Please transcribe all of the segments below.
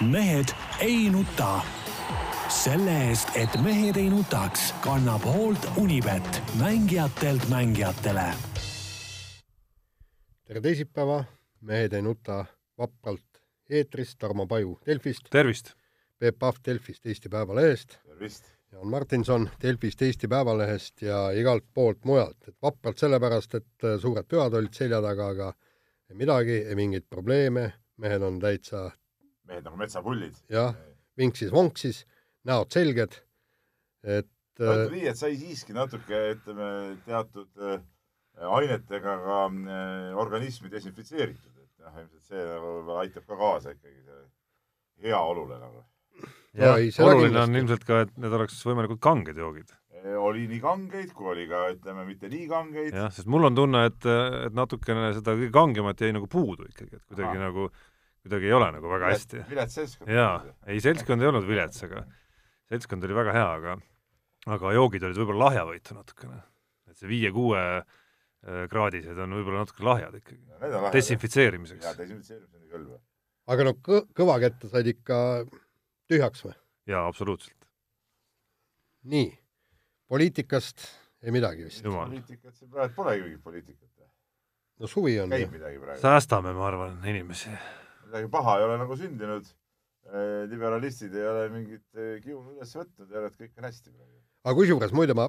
mehed ei nuta. selle eest, et mehed ei nutaks, kannab hoolt Unibet, mängijatelt mängijatele. tere teisipäeva, Mehed ei nuta vapralt eetris, Tarmo Paju Delfist. tervist! Peep Pahv Delfist, Eesti Päevalehest. tervist! Jaan Martinson Delfist, Eesti Päevalehest ja igalt poolt mujalt, et vapralt sellepärast, et suured pühad olid selja taga, aga ei midagi, ei mingeid probleeme, mehed on täitsa mehed nagu metsapullid. jah, vinksis-vonksis, näod selged, et ütleme nii, et sai siiski natuke, ütleme, teatud äh, ainetega ka äh, organismi desinfitseeritud, et noh, ilmselt see nagu aitab ka kaasa ikkagi heaolule nagu. ja oluline on ilmselt ka, et need oleks võimalikult kanged joogid. oli nii kangeid, kui oli ka, ütleme, mitte nii kangeid. jah, sest mul on tunne, et, et natukene seda kõige kangemat jäi nagu puudu ikkagi, et kuidagi Aha. nagu kuidagi ei ole nagu väga hästi. vilets seltskond. jaa, ei seltskond ei olnud vilets, aga seltskond oli väga hea, aga aga joogid olid võib-olla lahjavõitu natukene. et see viie-kuue äh, kraadised on võib-olla natuke lahjad ikkagi no,. desinfitseerimiseks. jaa, desinfitseerimiseks küll või. aga no kõ-, kõva kätte said ikka tühjaks või? jaa, absoluutselt. nii, poliitikast ei midagi vist. poliitikat siin praegu polegi mingit poliitikat. no suvi on. käib midagi praegu. säästame, ma arvan, inimesi midagi paha ei ole nagu sündinud. Eh, liberalistid ei ole mingit eh, kiunu üles võtnud ja et kõik on hästi praegu. aga kusjuures muide ma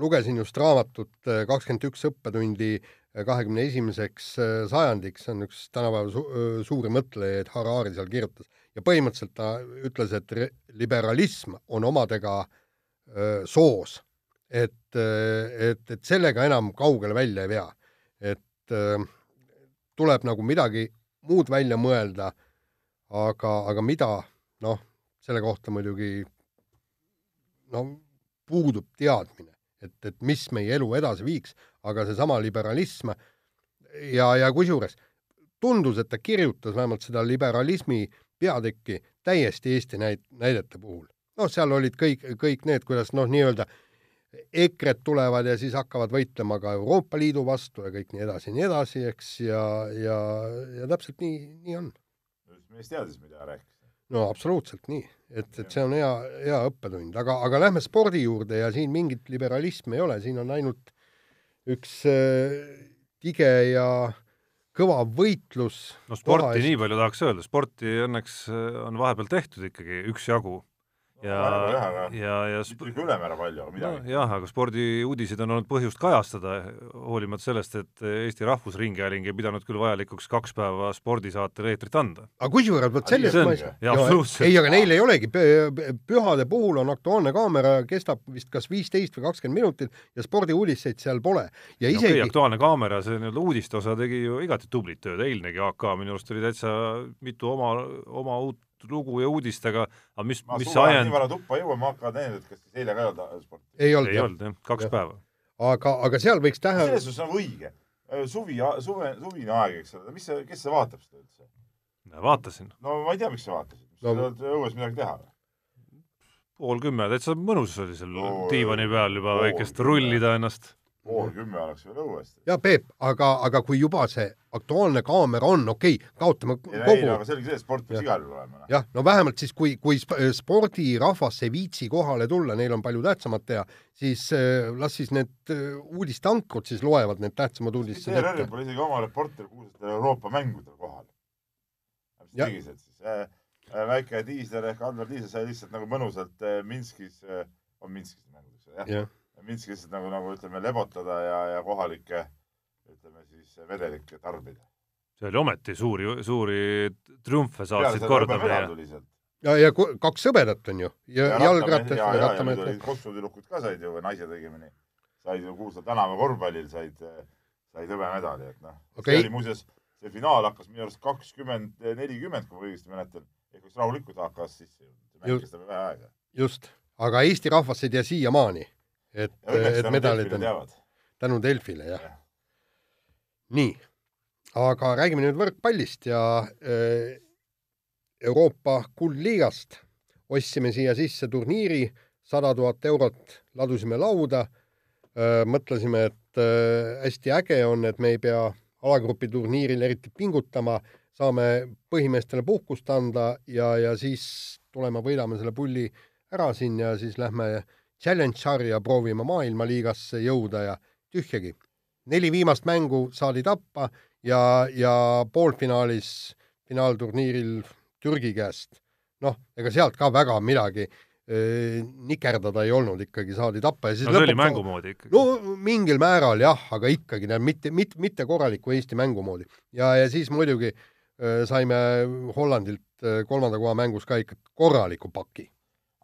lugesin just raamatut eh, kakskümmend üks õppetundi kahekümne esimeseks sajandiks, see on üks tänapäeva su suuri mõtlejaid, Harari seal kirjutas ja põhimõtteliselt ta ütles, et liberalism on omadega öö, soos, et, et, et sellega enam kaugele välja ei vea, et öö, tuleb nagu midagi muud välja mõelda, aga, aga mida, noh, selle kohta muidugi no puudub teadmine, et, et mis meie elu edasi viiks, aga seesama liberalism ja, ja kusjuures tundus, et ta kirjutas vähemalt seda liberalismi peatükki täiesti Eesti näit-, näidete puhul. noh, seal olid kõik, kõik need, kuidas noh, nii-öelda EKRE-d tulevad ja siis hakkavad võitlema ka Euroopa Liidu vastu ja kõik nii edasi ja nii edasi, eks, ja, ja, ja täpselt nii, nii on. mees teadis, mida rääkis. no absoluutselt nii, et, et see on hea, hea õppetund, aga, aga lähme spordi juurde ja siin mingit liberalismi ei ole, siin on ainult üks äh, tige ja kõva võitlus. no sporti nii palju tahaks öelda, sporti õnneks äh, on vahepeal tehtud ikkagi üksjagu ja, ja, ja mitte ülemäära palju, aga midagi no,. jah, aga spordiuudiseid on olnud põhjust kajastada, hoolimata sellest, et Eesti Rahvusringhääling ei pidanud küll vajalikuks kaks päeva spordisaatele eetrit anda. aga kusjuures vot sellest ma ei ei, aga neil ei olegi, pühade puhul on Aktuaalne kaamera, kestab vist kas viisteist või kakskümmend minutit ja spordiuudiseid seal pole. ja isegi no, okay, Aktuaalne kaamera, see nii-öelda uudiste osa tegi ju igati tublit tööd, eilnegi AK minu arust oli täitsa mitu oma, oma uut lugu ja uudistega, aga mis, mis see ajend nii vara tuppa jõuame, hakkavad need, et kas siis eile ka ei olnud sporti? ei olnud, ei olnud jah, kaks ja. päeva. aga, aga seal võiks tähe-. selles suhtes on õige. suvi, suve, suvine aeg, eks ole, mis see, kes see vaatab seda üldse? vaatasin. no ma ei tea, miks sa vaatasid, sa no, oled õues midagi teha või? pool kümme, täitsa mõnus oli seal no, diivani peal juba väikest rullida ennast pool kümme oleks veel õues. ja Peep, aga, aga kui juba see Aktuaalne kaamera on, okei okay,, kaotame ei, kogu. ei, aga selge see, sport peaks igal juhul olema. Noh. jah, no vähemalt siis, kui, kui spordirahvas ei viitsi kohale tulla, neil on palju tähtsamat teha, siis äh, las siis need äh, uudisteankrud siis loevad need tähtsamad uudised. ERR-il pole isegi oma reporter kuulsatel Euroopa mängudel kohal. mis tegi see siis äh,? Väike diisler ehk Andor Diisler sai lihtsalt nagu mõnusalt äh, Minskis äh,, on Minskis mängud, jah ja.? Minsk lihtsalt nagu, nagu ütleme, lebotada ja, ja kohalikke ütleme siis vedelikke tarbida. see oli ometi suuri, suuri triumfe saatsid korda meie. ja, ja kaks hõbedat on ju ja, ja jalgrattad ja, ja, ja nüüd olid kopsutüdrukud ka said ju, naised õigemini, said ju kuulsal tänava korvpallil said, said hõbemedali, et noh okay., see oli muuseas, see finaal hakkas minu arust kakskümmend, nelikümmend, kui ma õigesti mäletan, ehk oleks rahulikult hakkas sisse jõudnud, see mäng kestab vähe aega. just, aga Eesti rahvas ei tea siiamaani et, et medalid on tänu Delfile, jah. Ja.. nii, aga räägime nüüd võrkpallist ja äh, Euroopa kuldliigast. ostsime siia sisse turniiri, sada tuhat eurot ladusime lauda. Äh,, mõtlesime, et äh, hästi äge on, et me ei pea alagrupi turniiril eriti pingutama, saame põhimeestele puhkust anda ja, ja siis tuleme, võidame selle pulli ära siin ja siis lähme challenge sarja proovime maailmaliigasse jõuda ja tühjagi. neli viimast mängu saadi tappa ja, ja poolfinaalis, finaalturniiril Türgi käest, noh, ega sealt ka väga midagi nikerdada ei olnud, ikkagi saadi tappa ja siis no see oli mängu moodi ikkagi. no mingil määral jah, aga ikkagi, mitte, mitte, mitte korraliku Eesti mängu moodi. ja, ja siis muidugi äh, saime Hollandilt äh, kolmanda koha mängus ka ikka korraliku paki.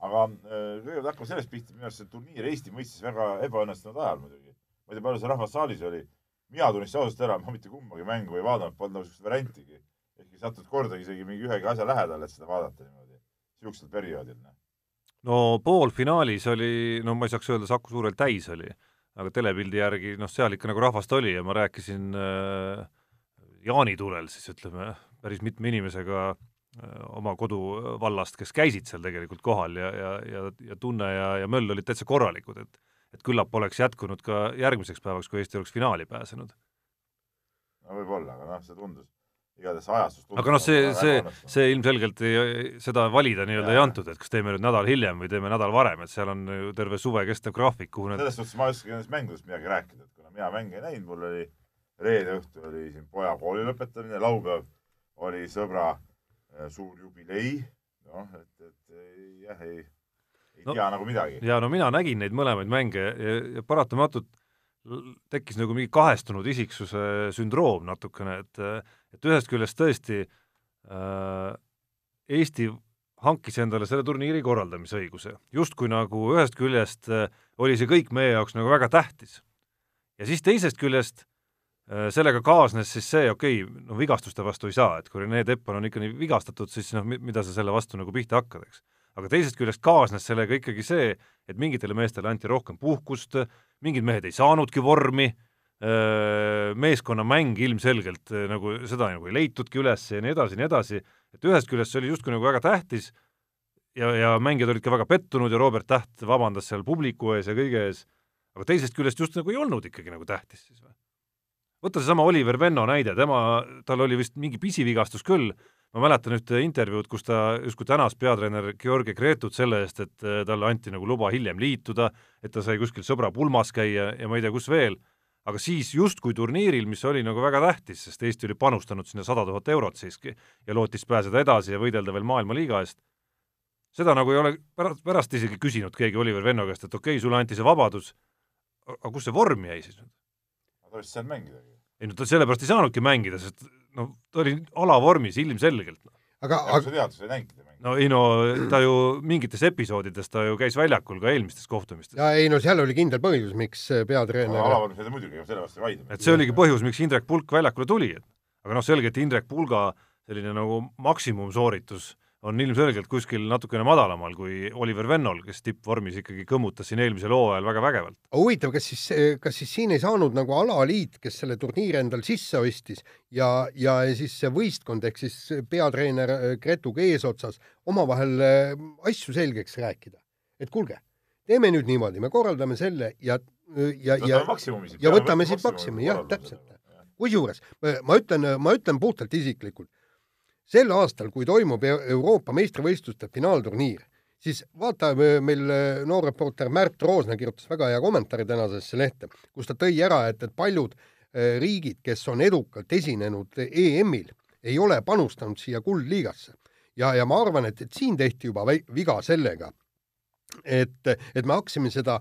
Aga äh, kõigepealt hakkame sellest pihta, minu arust see turniir Eesti mõistes väga ebaõnnestunud ajal muidugi. ma ei tea, palju see rahvas saalis oli. mina tunnistasin ausalt ära, ma mitte kumbagi mängu ei vaadanud, polnud nagu niisugust variantigi. ehkki ei sattunud kordagi isegi mingi ühegi asja lähedale, et seda vaadata niimoodi, niisugusel perioodil noh no poolfinaalis oli, no ma ei saaks öelda, Saku Suurel täis oli, aga telepildi järgi noh, seal ikka nagu rahvast oli ja ma rääkisin äh, jaanitulel siis ütleme, päris mitme inimesega äh, oma koduvallast, kes käisid seal tegelikult kohal ja, ja, ja, ja Tunne ja, ja Möll olid täitsa korralikud, et et küllap oleks jätkunud ka järgmiseks päevaks, kui Eesti oleks finaali pääsenud. no võib-olla, aga noh, see tundus igatahes ajastust aga noh, see, see, see ilmselgelt ei, seda valida nii-öelda ei antud, et kas teeme nüüd nädal hiljem või teeme nädal varem, et seal on ju terve suve kestev graafik, kuhu need selles suhtes ma ei oska nendest mängudest midagi rääkida, et kuna mina mänge ei näinud, mul oli reede õhtul oli siin poja kooli lõpetamine, laupäev oli sõbra äh, suur jubilei, noh, et, et jah, ei, ei no, tea nagu midagi. ja no mina nägin neid mõlemaid mänge ja, ja paratamatult tekkis nagu mingi kahestunud isiksuse sündroom natukene, et et ühest küljest tõesti äh, Eesti hankis endale selle turniiri korraldamise õiguse, justkui nagu ühest küljest äh, oli see kõik meie jaoks nagu väga tähtis. ja siis teisest küljest äh, sellega kaasnes siis see, okei okay,, no vigastuste vastu ei saa, et kui Rene Teppan on ikka nii vigastatud, siis noh, mida sa selle vastu nagu pihta hakkad, eks. aga teisest küljest kaasnes sellega ikkagi see, et mingitele meestele anti rohkem puhkust, mingid mehed ei saanudki vormi, meeskonnamäng ilmselgelt nagu seda nagu ei leitudki üles ja nii edasi ja nii edasi, et ühest küljest see oli justkui nagu väga tähtis ja, ja mängijad olid ka väga pettunud ja Robert Täht vabandas seal publiku ees ja kõige ees, aga teisest küljest just nagu ei olnud ikkagi nagu tähtis siis või? Võta seesama Oliver Venno näide, tema, tal oli vist mingi pisivigastus küll, ma mäletan ühte intervjuud, kus ta justkui tänas peatreener Georgi Gretut selle eest, et äh, talle anti nagu luba hiljem liituda, et ta sai kuskil sõbra pulmas käia ja ma ei tea, kus veel, aga siis justkui turniiril, mis oli nagu väga tähtis, sest Eesti oli panustanud sinna sada tuhat eurot siiski ja lootis pääseda edasi ja võidelda veel maailmaliiga eest, seda nagu ei ole pärast, pärast isegi küsinud keegi Oliver Venno käest, et okei okay,, sulle anti see vabadus, aga kus see vorm jäi siis nüüd? Ta vist ei saanud mängidagi. ei no ta sellepärast ei saanudki mängida, sest no ta oli alavormis ilmselgelt. aga, aga sa tead, sa ei näinudki teda mängida? no ei no ta ju mingites episoodides ta ju käis väljakul ka eelmistes kohtumistes. ja ei no seal oli kindel põhjus, miks peatreener no, alavormis oli muidugi, selle vastu ei vaidle. et see oligi põhjus, miks Indrek Pulk väljakule tuli, et aga noh, selge, et Indrek Pulga selline nagu maksimumsooritus on ilmselgelt kuskil natukene madalamal kui Oliver Vennol, kes tippvormis ikkagi kõmmutas siin eelmisel hooajal väga vägevalt. huvitav, kas siis, kas siis siin ei saanud nagu alaliit, kes selle turniiri endal sisse ostis ja, ja siis see võistkond ehk siis peatreener äh, Gretuga eesotsas omavahel äh, asju selgeks rääkida, et kuulge, teeme nüüd niimoodi, me korraldame selle ja, ja, ja, ja võtame siit maksimumi, jah, täpselt. kusjuures ma ütlen, ma ütlen puhtalt isiklikult sel aastal, kui toimub Euroopa meistrivõistluste finaalturniir, siis vaata, meil äh, noor reporter Märt Roosna kirjutas väga hea kommentaari tänasesse lehte, kus ta tõi ära, et, et paljud äh, riigid, kes on edukalt esinenud EM-il, ei ole panustanud siia kuldliigasse. ja, ja ma arvan, et, et siin tehti juba viga sellega, et, et me hakkasime seda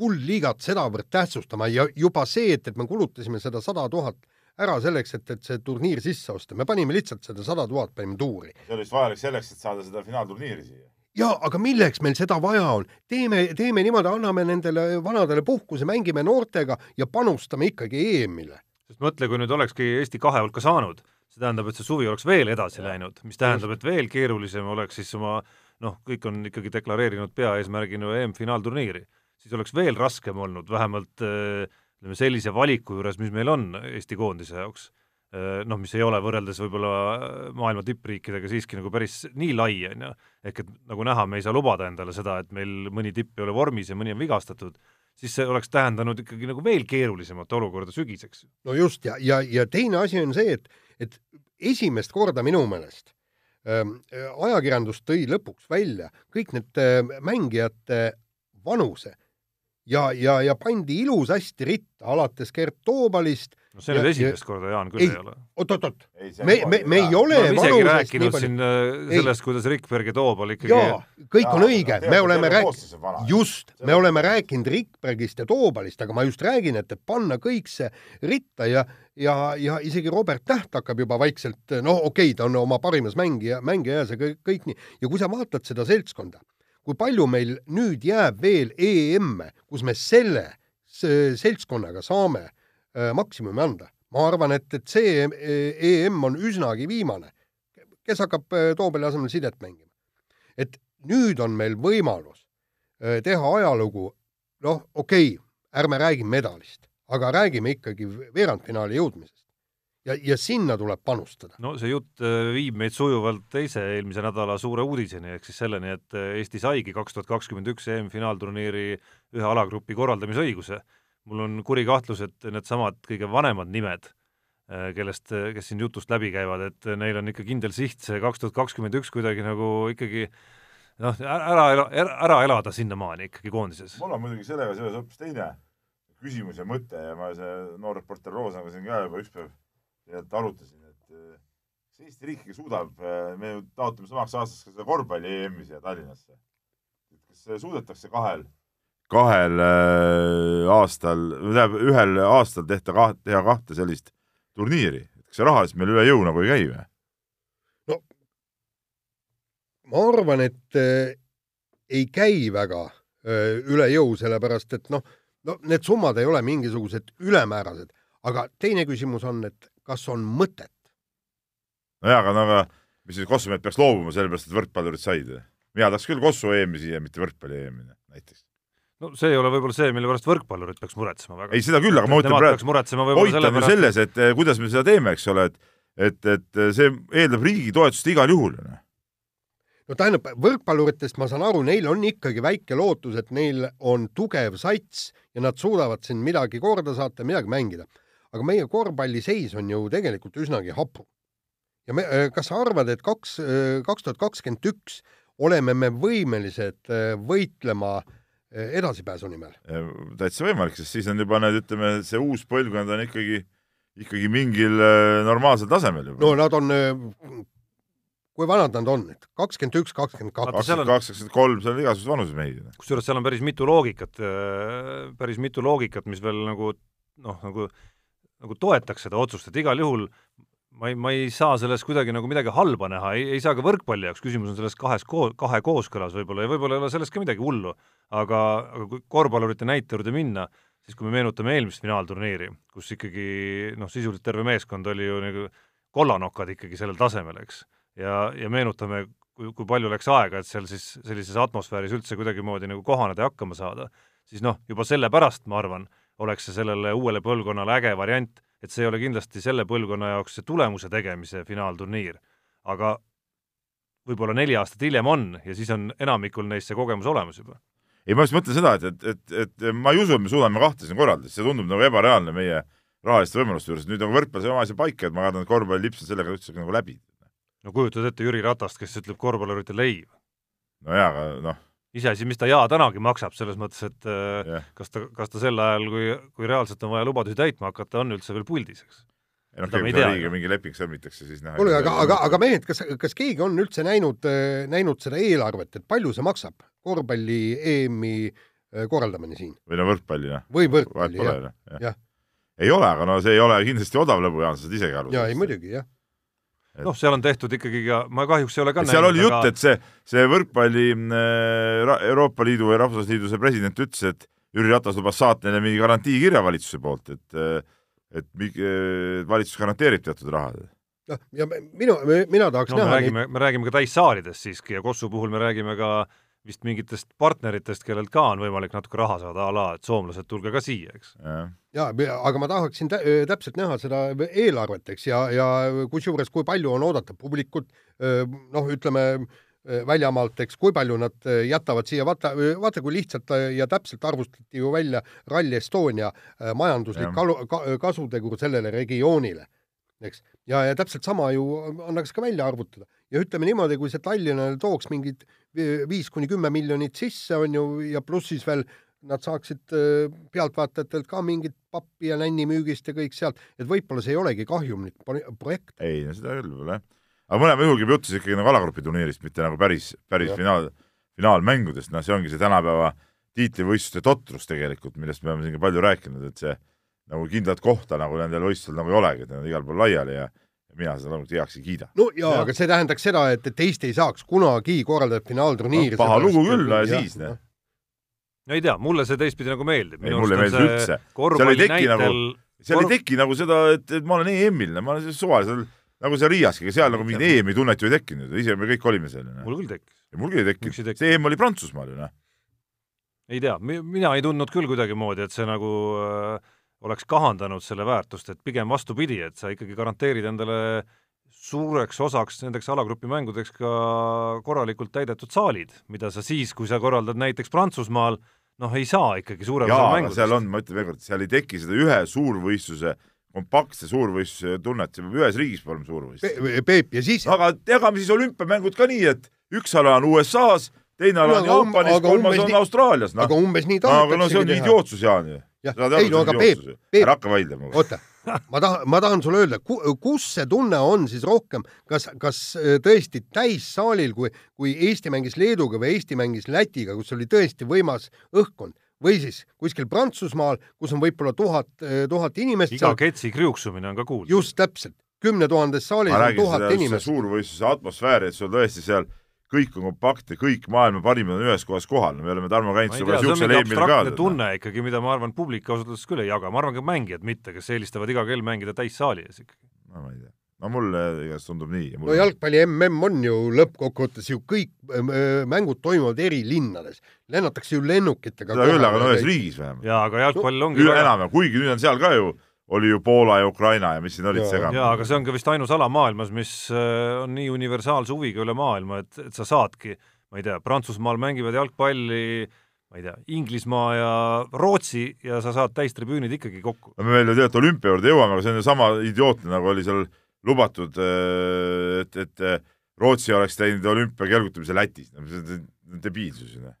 kuldliigat sedavõrd tähtsustama ja juba see, et, et me kulutasime seda sada tuhat ära selleks, et, et see turniir sisse osta, me panime lihtsalt seda sada tuhat panime tuuri. see oli siis vajalik selleks, et saada seda finaalturniiri siia? jaa, aga milleks meil seda vaja on? teeme, teeme niimoodi, anname nendele vanadele puhkuse, mängime noortega ja panustame ikkagi EM-ile. sest mõtle, kui nüüd olekski Eesti kahe hulka saanud, see tähendab, et see suvi oleks veel edasi ja. läinud, mis tähendab, et veel keerulisem oleks siis oma noh, kõik on ikkagi deklareerinud peaeesmärgina EM-finaalturniiri, siis oleks veel raskem olnud vähemalt äh, ütleme, sellise valiku juures, mis meil on Eesti koondise jaoks, eh, noh, mis ei ole võrreldes võib-olla maailma tippriikidega siiski nagu päris nii lai, on ju, ehk et nagu näha, me ei saa lubada endale seda, et meil mõni tipp ei ole vormis ja mõni on vigastatud, siis see oleks tähendanud ikkagi nagu veel keerulisemat olukorda sügiseks. no just, ja, ja, ja teine asi on see, et, et esimest korda minu meelest ähm, ajakirjandus tõi lõpuks välja kõik need äh, mängijate vanuse ja, ja, ja pandi ilusasti ritta, alates Gert Toobalist. no see nüüd esimest korda, Jaan, küll ei, ei ole. oot-oot-oot, me, me, me ei ole me isegi rääkinud siin äh, sellest, kuidas Rikberg ja Toobal ikkagi jaa, kõik jaa, on õige, me oleme rääkinud, just, me oleme rääkinud Rikbergist ja Toobalist, aga ma just räägin, et, et panna kõik see ritta ja ja, ja isegi Robert Täht hakkab juba vaikselt, no okei okay,, ta on oma parimas mängija, mängija ja see kõik, kõik nii, ja kui sa vaatad seda seltskonda, kui palju meil nüüd jääb veel EM-e, kus me selle seltskonnaga saame äh, maksimumi anda. ma arvan, et, et see EM on üsnagi viimane. kes hakkab äh, Toobeli asemel sidet mängima? et nüüd on meil võimalus äh, teha ajalugu, noh, okei okay,, ärme räägi medalist, aga räägime ikkagi veerandfinaali jõudmisest ja, ja sinna tuleb panustada. no see jutt äh, viib meid sujuvalt teise eelmise nädala suure uudiseni, ehk siis selleni, et äh, Eesti saigi kaks tuhat kakskümmend üks EM-finaalturniiri ühe alagrupi korraldamisõiguse. mul on kuri kahtlus, et needsamad kõige vanemad nimed, äh, kellest, kes siin jutust läbi käivad, et neil on ikka kindel siht see kaks tuhat kakskümmend üks kuidagi nagu ikkagi noh, ära, ära, ära elada sinnamaani ikkagi koondises. mul on muidugi sellega seoses hoopis teine küsimus ja mõte ja ma see noor reporter Roosnaga siin ka juba üks päev tegelikult arutasin, et kas Eesti riik ikka suudab, äh, me ju taotleme samaks aastaks ka seda korvpalli EM-i siia Tallinnasse. kas suudetakse kahel, kahel aastal, tähendab ühel aastal tehta kaht, teha kahte sellist turniiri, kas see rahaliselt meil üle jõu nagu ei käi või? no ma arvan, et äh, ei käi väga äh, üle jõu, sellepärast et noh, no need summad ei ole mingisugused ülemäärased, aga teine küsimus on, et kas on mõtet? nojah, aga no aga mis siis Kossumehed peaks loobuma sellepärast, et võrkpallurid said? mina tahaks küll Kossu EM-i siia, mitte võrkpalli EM-i näiteks. no see ei ole võib-olla see, mille pärast võrkpallurid peaks muretsema väga. ei, seda küll, aga ma ütlen praegu, point on ju selles, et eh, kuidas me seda teeme, eks ole, et et, et see eeldab riigi toetust igal juhul. Noh. no tähendab, võrkpalluritest ma saan aru, neil on ikkagi väike lootus, et neil on tugev sats ja nad suudavad siin midagi korda saata, midagi mängida aga meie korvpalli seis on ju tegelikult üsnagi hapu. ja me, äh, kas sa arvad, et kaks, äh, kaks tuhat kakskümmend üks oleme me võimelised äh, võitlema edasipääsu nimel? täitsa võimalik, sest siis on juba need, ütleme, see uus põlvkond on ikkagi, ikkagi mingil normaalsel tasemel juba. no nad on, kui vanad nad on, et kakskümmend üks, kakskümmend kaks? kakskümmend kaks, kakskümmend kolm, seal on igasuguseid vanuses mehi. kusjuures seal on päris mitu loogikat, päris mitu loogikat, mis veel nagu noh, nagu nagu toetaks seda otsust, et igal juhul ma ei, ma ei saa selles kuidagi nagu midagi halba näha, ei, ei saa ka võrkpalli jaoks, küsimus on selles kahes koo-, kahe kooskõlas võib-olla ja võib-olla ei ole selles ka midagi hullu. aga, aga kui korvpallurite näite juurde minna, siis kui me meenutame eelmist finaalturniiri, kus ikkagi noh, sisuliselt terve meeskond oli ju nagu kollanokad ikkagi sellel tasemel, eks. ja, ja meenutame, kui, kui palju läks aega, et seal siis sellises atmosfääris üldse kuidagimoodi nagu kohaneda ja hakkama saada, siis noh, juba sellepärast ma arvan, oleks see sellele uuele põlvkonnale äge variant, et see ei ole kindlasti selle põlvkonna jaoks see tulemuse tegemise finaalturniir, aga võib-olla neli aastat hiljem on ja siis on enamikul neist see kogemus olemas juba. ei, ma just mõtlen seda, et, et, et, et ma ei usu, et me suudame kahte siin korraldada, see tundub nagu ebareaalne meie rahaliste võimaluste juures, nüüd on võrkpall see oma asja paika, et ma kardan, et korvpalli lips on sellega üldse nagu läbi. no kujutad ette Jüri Ratast, kes ütleb korvpalluritele ei? no jaa, aga noh iseasi, mis ta jaa tänagi maksab, selles mõttes, et yeah. kas ta, kas ta sel ajal, kui, kui reaalselt on vaja lubadusi täitma hakata, on üldse veel puldis, eks? ja noh, kui riigiga mingi leping sõlmitakse, siis noh kuule, aga, aga, aga mehed, kas, kas keegi on üldse näinud, näinud seda eelarvet, et palju see maksab, korvpalli EM-i äh, korraldamine siin? või no võrkpalli, jah? või võrkpalli, jah, jah ja.. ei ole, aga no see ei ole kindlasti odav lõbu, Jaan, sa saad isegi aru. jaa, ei muidugi, jah et... noh, seal on tehtud ikkagi ka, ma kahjuks ei ole ka seal näinud, oli jutt et see, see võrkpalli äh, Euroopa Liidu või Rahvusliidu see president ütles, et Jüri Ratas lubas saata neile mingi garantiikirja valitsuse poolt, et äh, et äh, valitsus garanteerib teatud raha. noh, ja minu, mina tahaks no, näha me räägime me räägime ka täissaalidest siiski ja Kossu puhul me räägime ka äh, vist mingitest partneritest, kellelt ka on võimalik natuke raha saada, a la, et soomlased, tulge ka siia, eks. jaa, aga ma tahaksin tä täpselt näha seda eelarvet, eks, ja, ja kusjuures, kui palju on oodata publikut, noh, ütleme väljamaalt, eks, kui palju nad jätavad siia, vaata, vaata kui lihtsalt ja täpselt arvustati ju välja Rally Estonia majanduslik kalu, ka, kasutegur sellele regioonile eks. ja, ja täpselt sama ju annaks ka välja arvutada ja ütleme niimoodi, kui see Tallinnale tooks mingid viis kuni kümme miljonit sisse, on ju, ja pluss siis veel nad saaksid äh, pealtvaatajatelt ka mingit pappi ja nänni müügist ja kõik sealt, et võib-olla see ei olegi kahjumlik projekt. ei, seda küll võib-olla jah. aga mõlema juhul käib jutt siis ikkagi nagu alagrupi turniirist, mitte nagu päris, päris ja. finaal, finaalmängudest, noh, see ongi see tänapäeva tiitlivõistluste totrus tegelikult, millest me oleme siin ka palju rääkinud, et see nagu kindlat kohta nagu nendel võistlustel nagu ei olegi, et nad on igal pool laiali ja mina seda loomulikult heaks ei kiida. no jaa ja., aga see tähendaks seda, et, et Eesti ei saaks kunagi korraldada finaalturniiri no,. paha lugu küll, no ja siis, noh no ei tea, mulle see teistpidi nagu meeldib. ei, mulle ei meeldi üldse. seal ei teki näitel... nagu, seal korv... ei teki nagu seda, et, et ma olen EM-il, ma olen suvalisel nagu seal Riiaski, ega seal nagu mingit EM-i tunnet ju ei tekkinud, ise me kõik olime seal. mul küll tekkis. mul küll ei tekkinud, see EM oli Prantsusmaal ju noh. ei tea, mina ei tundnud küll kuidagimoodi, et see nagu äh, oleks kahandanud selle väärtust, et pigem vastupidi, et sa ikkagi garanteerid endale suureks osaks nendeks alagrupi mängudeks ka korralikult täidetud saalid, mida sa siis, kui sa korraldad näiteks Prantsusmaal, noh, ei saa ikkagi suurem osa mängudest. seal on, ma ütlen veel kord, seal ei teki seda ühe suurvõistluse, kompaktse suurvõistluse tunnet, see peab ühes riigis olema suurvõistlus Pe. Peep, ja siis aga jagame siis olümpiamängud ka nii, et üks ala on USA-s, teine ala on Jaapanis, kolmas on Austraalias, noh. aga umbes nii tahetaksegi teha. aga no see on idiootsus, Jaan ju. ei no aga Peep, Peep. ära hakka vaidlema. oota ma tahan, ma tahan sulle öelda, kus see tunne on siis rohkem, kas, kas äh, tõesti täissaalil, kui, kui Eesti mängis Leeduga või Eesti mängis Lätiga, kus oli tõesti võimas õhkkond, või siis kuskil Prantsusmaal, kus on võib-olla tuhat, äh, tuhat inimest. iga seal... ketsi kriuksumine on ka kuulda. just täpselt, kümne tuhandes saalis on tuhat inimest. suurvõistluse atmosfääri, et sul tõesti seal kõik on kompaktne, kõik maailma parimad on ühes kohas kohal, me oleme Tarmo käinud sinuga siuksel eelmil ka. tunne ikkagi, mida ma arvan, publik ausalt öeldes küll ei jaga, ma arvan ka mängijad mitte, kes eelistavad iga kell mängida täissaali ees ikkagi. no ma ei tea, no mulle igatahes tundub nii. no jalgpalli mm on ju lõppkokkuvõttes ju kõik äh, mängud toimuvad eri linnades, lennatakse ju lennukitega. seda küll, aga no ühes riigis vähemalt. jaa, aga jalgpall ongi enam, kuigi nüüd on seal ka ju oli ju Poola ja Ukraina ja mis siin olid segamini. jaa, aga see on ka vist ainus ala maailmas, mis äh, on nii universaalse huviga üle maailma, et, et sa saadki, ma ei tea, Prantsusmaal mängivad jalgpalli ma ei tea, Inglismaa ja Rootsi ja sa saad täistribüünid ikkagi kokku. no me veel ju tegelikult olümpia juurde jõuame, aga see on ju sama idiootne, nagu oli seal lubatud, äh, et, et Rootsi oleks teinud olümpia kelgutamise Lätis, see on debiilsus ju noh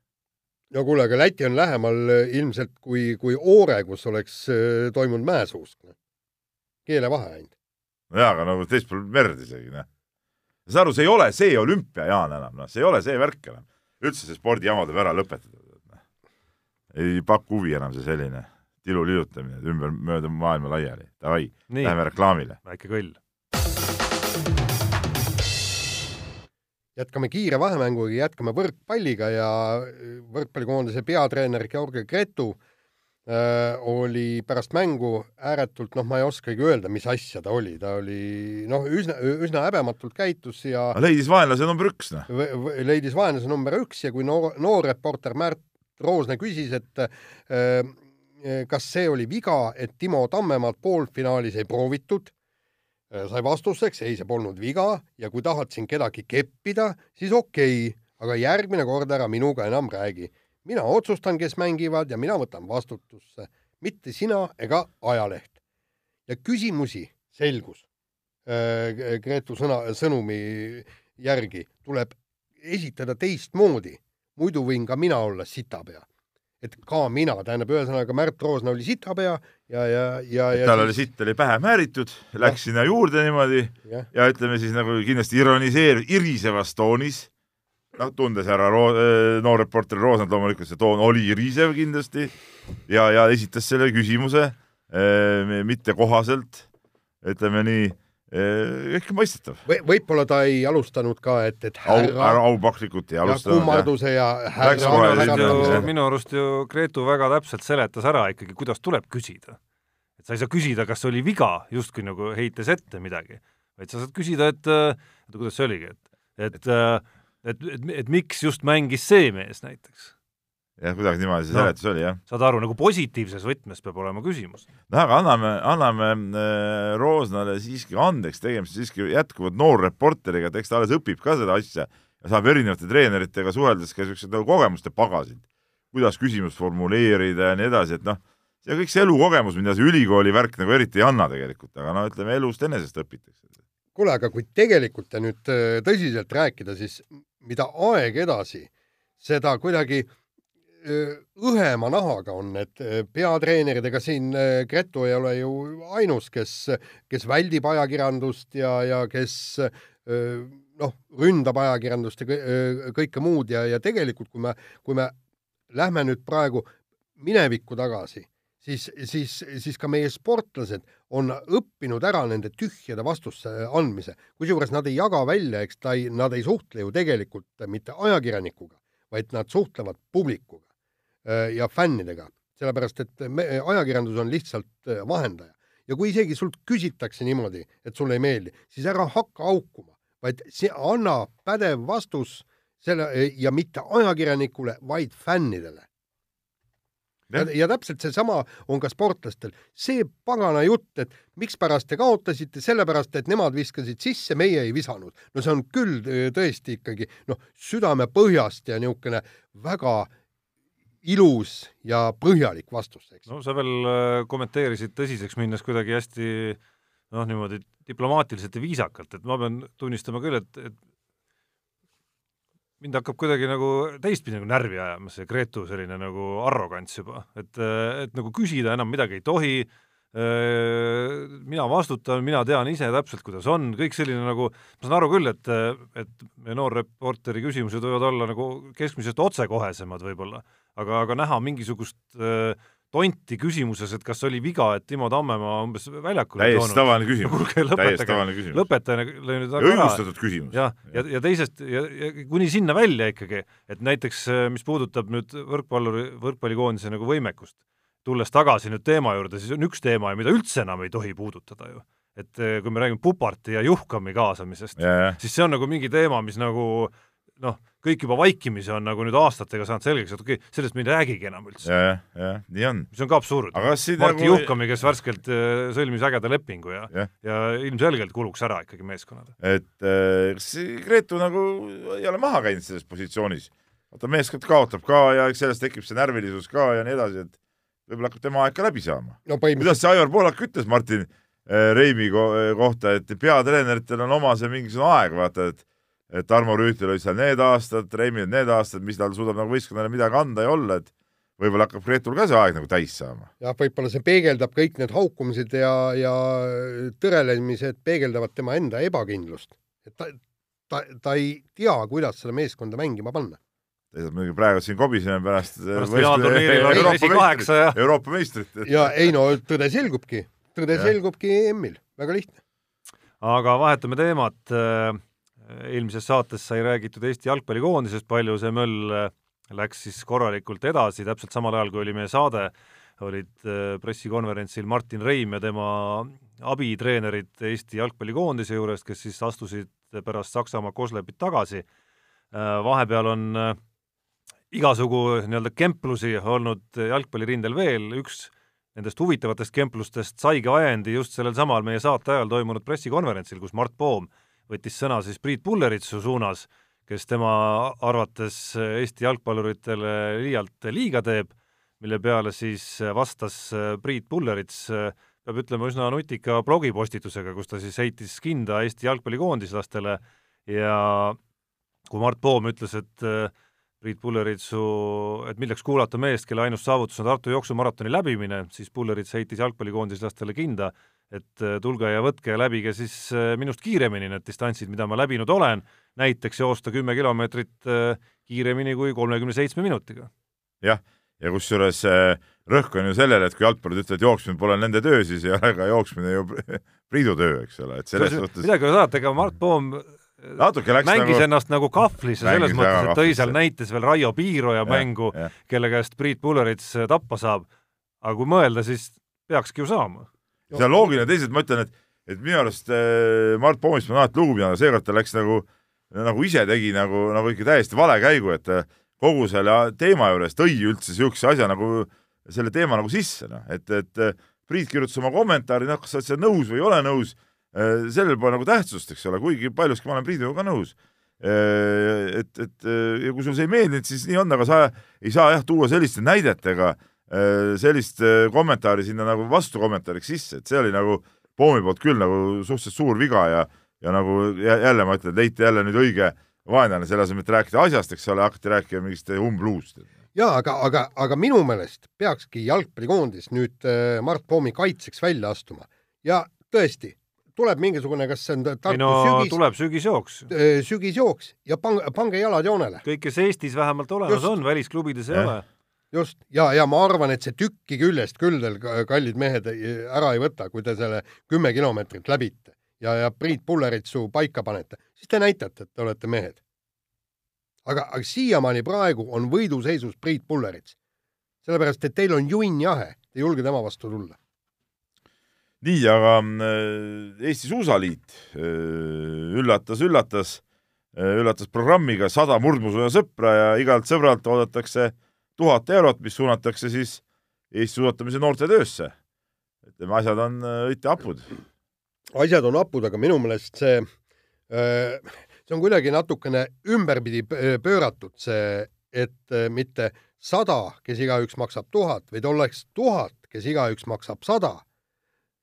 no kuule, aga Läti on lähemal äh, ilmselt kui, kui Oore, kus oleks äh, toimunud mäesuusk. Noh. keelevahe ainult. nojaa, aga nagu teispool merd isegi, noh. saad aru, see ei ole see olümpia, Jaan, enam, noh, see ei ole see värk enam. üldse see spordijama tuleb ära lõpetada. Noh. ei paku huvi enam see selline tilu liigutamine ümber, mööda maailma laiali. Davai, lähme reklaamile. väike kõll jätkame kiire vahemänguga, jätkame võrkpalliga ja võrkpallikoondise peatreener Georgi Gretu äh, oli pärast mängu ääretult, noh, ma ei oskagi öelda, mis asja ta oli, ta oli noh, üsna, üsna häbematult käitus ja leidis vaenlase number üks, noh. leidis vaenlase number üks ja kui noor, noor reporter Märt Roosne küsis, et äh, kas see oli viga, et Timo Tammemaad poolfinaalis ei proovitud Äh, sai vastuseks, ei, see polnud viga ja kui tahad siin kedagi keppida, siis okei okay,, aga järgmine kord ära minuga enam räägi. mina otsustan, kes mängivad ja mina võtan vastutusse, mitte sina ega ajaleht. ja küsimusi selgus äh, Gretu sõna, sõnumi järgi tuleb esitada teistmoodi, muidu võin ka mina olla sitapea et ka mina, tähendab, ühesõnaga Märt Roosna oli sitapea ja, ja, ja, ja tal siis... oli sitt oli pähe määritud, läks sinna juurde niimoodi ja. ja ütleme siis nagu kindlasti ironiseeriv, irisevas toonis, noh, tundes härra Ro-, äh, noor reporter Roosnat loomulikult, see toon oli irisev kindlasti ja, ja esitas selle küsimuse eh, mitte kohaselt, ütleme nii ehk mõistetav v. võib-olla ta ei alustanud ka, et, et härra au, aupaklikult ei alustanud. kummarduse ja härra. minu arust ju Gretu väga täpselt seletas ära ikkagi, kuidas tuleb küsida. et sa ei saa küsida, kas oli viga, justkui nagu heites ette midagi, vaid sa saad küsida, et oota, kuidas see oligi, et, et, et, et, et, et miks just mängis see mees näiteks jah, kuidagi niimoodi see no, seletus oli, jah. saad aru, nagu positiivses võtmes peab olema küsimus. noh, aga anname, anname äh, Roosnale siiski andeks, tegemist siiski jätkuvalt noorreporteriga, et eks ta alles õpib ka seda asja ja saab erinevate treeneritega suheldes ka niisugused nagu kogemuste pagasid, kuidas küsimust formuleerida ja nii edasi, et noh, see kõik see elukogemus, mida see ülikooli värk nagu eriti ei anna tegelikult, aga no ütleme, elust enesest õpitakse. kuule, aga kui tegelikult ja nüüd äh, tõsiselt rääkida, siis mida aeg edasi, seda kuidagi äh, õhema nahaga on need äh, peatreenerid, ega siin Gretu ei ole ju ainus, kes, kes väldib ajakirjandust ja, ja kes noh, ründab ajakirjandust ja kõike muud ja, ja tegelikult, kui me, kui me lähme nüüd praegu minevikku tagasi, siis, siis, siis ka meie sportlased on õppinud ära nende tühjade vastuste andmise, kusjuures nad ei jaga välja, eks ta ei, nad ei suhtle ju tegelikult mitte ajakirjanikuga, vaid nad suhtlevad publikuga. äh, ja fännidega, sellepärast et me, ajakirjandus on lihtsalt äh, vahendaja. ja kui isegi sult küsitakse niimoodi, et sulle ei meeldi, siis ära hakka haukuma, vaid see, anna pädev vastus selle ja mitte ajakirjanikule, vaid fännidele ja, ja täpselt seesama on ka sportlastel. see pagana jutt, et mikspärast te kaotasite, sellepärast et nemad viskasid sisse, meie ei visanud. no see on küll tõesti ikkagi noh, südamepõhjast ja niisugune väga ilus ja põhjalik vastus, eks. no sa veel äh, kommenteerisid tõsiseks minnes kuidagi hästi noh, niimoodi diplomaatiliselt ja viisakalt, et ma pean tunnistama küll, et, et mind hakkab kuidagi nagu teistpidi nagu närvi ajama see Gretu selline nagu arrogants juba, et, et nagu küsida enam midagi ei tohi, mina vastutan, mina tean ise täpselt, kuidas on, kõik selline nagu, ma saan aru küll, et, et meie noorreporteri küsimused võivad olla nagu keskmisest otsekohesemad võib-olla, aga, aga näha mingisugust äh, tonti küsimuses, et kas oli viga, et Timo Tammemaa umbes väljakule täiesti tavaline küsimus, täiesti tavaline küsimus. lõpetage nüüd aga õigustatud küsimus. jah, ja, ja, ja teisest, ja, ja kuni sinna välja ikkagi, et näiteks mis puudutab nüüd võrkpalluri, võrkpallikoondise nagu võimekust, tulles tagasi nüüd teema juurde, siis on üks teema, mida üldse enam ei tohi puudutada ju. et kui me räägime Puparti ja Juhkami kaasamisest, siis see on nagu mingi teema, mis nagu noh, kõik juba vaikimisi on nagu nüüd aastatega saanud selgeks, et okei okay,, sellest me ei räägigi enam üldse. jah, jah, nii on. mis on ka absurd. Martti nagu... Juhkami, kes värskelt äh, sõlmis ägeda lepingu ja, ja., ja ilmselgelt kuluks ära ikkagi meeskonnale. et äh, kas Gretu nagu ei ole maha käinud selles positsioonis? vaata, meeskond kaotab ka ja eks sellest tekib see närvilisus ka ja nii edasi, et võib-olla hakkab tema aeg ka läbi saama no,. kuidas see Aivar Poolak ütles Martin äh, Reimi ko kohta, et peatreeneritel on oma see mingisugune aeg, vaata, et Tarmo Rüütel olid seal need aastad, Reimil need aastad, mis tal suudab nagu võistkonnale midagi anda ja olla, et võib-olla hakkab Gretul ka see aeg nagu täis saama. jah, võib-olla see peegeldab kõik need haukumised ja, ja tõrelemised peegeldavad tema enda ebakindlust. et ta, ta, ta ei tea, kuidas seda meeskonda mängima panna. muidugi praegu siin kobiseme pärast Euroopa meistrit. ja ei no tõde selgubki, tõde ja. selgubki EM-il, väga lihtne. aga vahetame teemat eelmises saates sai räägitud Eesti jalgpallikoondisest palju, see möll äh, läks siis korralikult edasi, täpselt samal ajal, kui oli meie saade, olid äh, pressikonverentsil Martin Reim ja tema abitreenerid Eesti jalgpallikoondise juurest, kes siis astusid pärast Saksamaa Koslepit tagasi. Äh, vahepeal on igasugu nii-öelda kemplusi olnud jalgpallirindel veel, üks nendest huvitavatest kemplustest saigi ajendi just sellel samal meie saate ajal toimunud pressikonverentsil, kus Mart Poom võttis sõna siis Priit Pulleritsu suunas, kes tema arvates Eesti jalgpalluritele liialt liiga teeb, mille peale siis vastas Priit Pullerits, peab ütlema, üsna nutika blogipostitusega, kus ta siis heitis kinda Eesti jalgpallikoondislastele ja kui Mart Poom ütles, et Priit Pulleritsu, et milleks kuulata meest, kelle ainus saavutus on Tartu jooksumaratoni läbimine, siis Pullerits heitis jalgpallikoondislastele kinda, et äh, tulge ja võtke ja läbige siis äh, minust kiiremini need distantsid, mida ma läbinud olen, näiteks joosta kümme kilomeetrit äh, kiiremini kui kolmekümne seitsme minutiga. jah, ja kusjuures rõhk on ju sellele, et kui jalgpallurid ütlevad, jooksmine pole nende töö, siis ei ole ka jooksmine ju Priidu töö, eks ole, et selles suhtes midagi ei saada, ega Mart Poom natuke läks mängis nagu... ennast nagu kahvlisse selles mõttes, et tõi seal näites veel Raio Piiroja mängu, kelle käest Priit Pullerits tappa saab. aga kui mõelda, siis peakski ju saama see on loogiline, teisalt ma ütlen, et, et minu arust äh, Mart Poomist ma alati lugu pidanud, seekord ta läks nagu, nagu ise tegi nagu, nagu ikka täiesti vale käigu, et äh, kogu selle teema juures tõi üldse niisuguse asja nagu, selle teema nagu sisse, noh, et, et äh, Priit kirjutas oma kommentaari, noh, kas sa oled seal nõus või ei ole nõus, äh, sellel pole nagu tähtsust, eks ole, kuigi paljuski ma olen Priiduga ka nõus. Et, et ja kui sulle see ei meeldinud, siis nii on, aga sa ei saa jah tuua selliste näidetega sellist äh, kommentaari sinna nagu vastukommentaariks sisse, et see oli nagu Poomi poolt küll nagu suhteliselt suur viga ja, ja nagu jälle ma ütlen, leiti jälle nüüd õige vaenlane, selle asemel, et rääkida asjast, eks ole, hakati rääkima mingist umbluust. jaa, aga, aga, aga minu meelest peakski jalgpallikoondis nüüd Mart Poomi kaitseks välja astuma ja tõesti, tuleb mingisugune, kas see on Tartu ei no sügis, tuleb sügisjooks. sügisjooks ja pange, pange jalad joonele. kõik, kes Eestis vähemalt olemas Just. on, välisklubides ei ole. Just, ja, ja ma arvan, et see tükki küljest küll teil, kallid mehed, ära ei võta, kui te selle kümme kilomeetrit läbite ja, ja Priit Pulleritsu paika panete, siis te näitate, et te olete mehed. aga, aga siiamaani praegu on võiduseisus Priit Pullerits. sellepärast, et teil on junn jahe, te ei julge tema vastu tulla nii, aga äh, Eesti Suusaliit üllatas-üllatas, äh, äh, üllatas programmiga sada murdmaasuusa sõpra ja igalt sõbralt oodatakse tuhat eurot, mis suunatakse siis Eesti suusatamise noortetöösse. ütleme, asjad on õieti hapud. asjad on hapud, aga minu meelest see, see on kuidagi natukene ümberpidi pööratud, see, et mitte sada, kes igaüks maksab tuhat, vaid oleks tuhat, kes igaüks maksab sada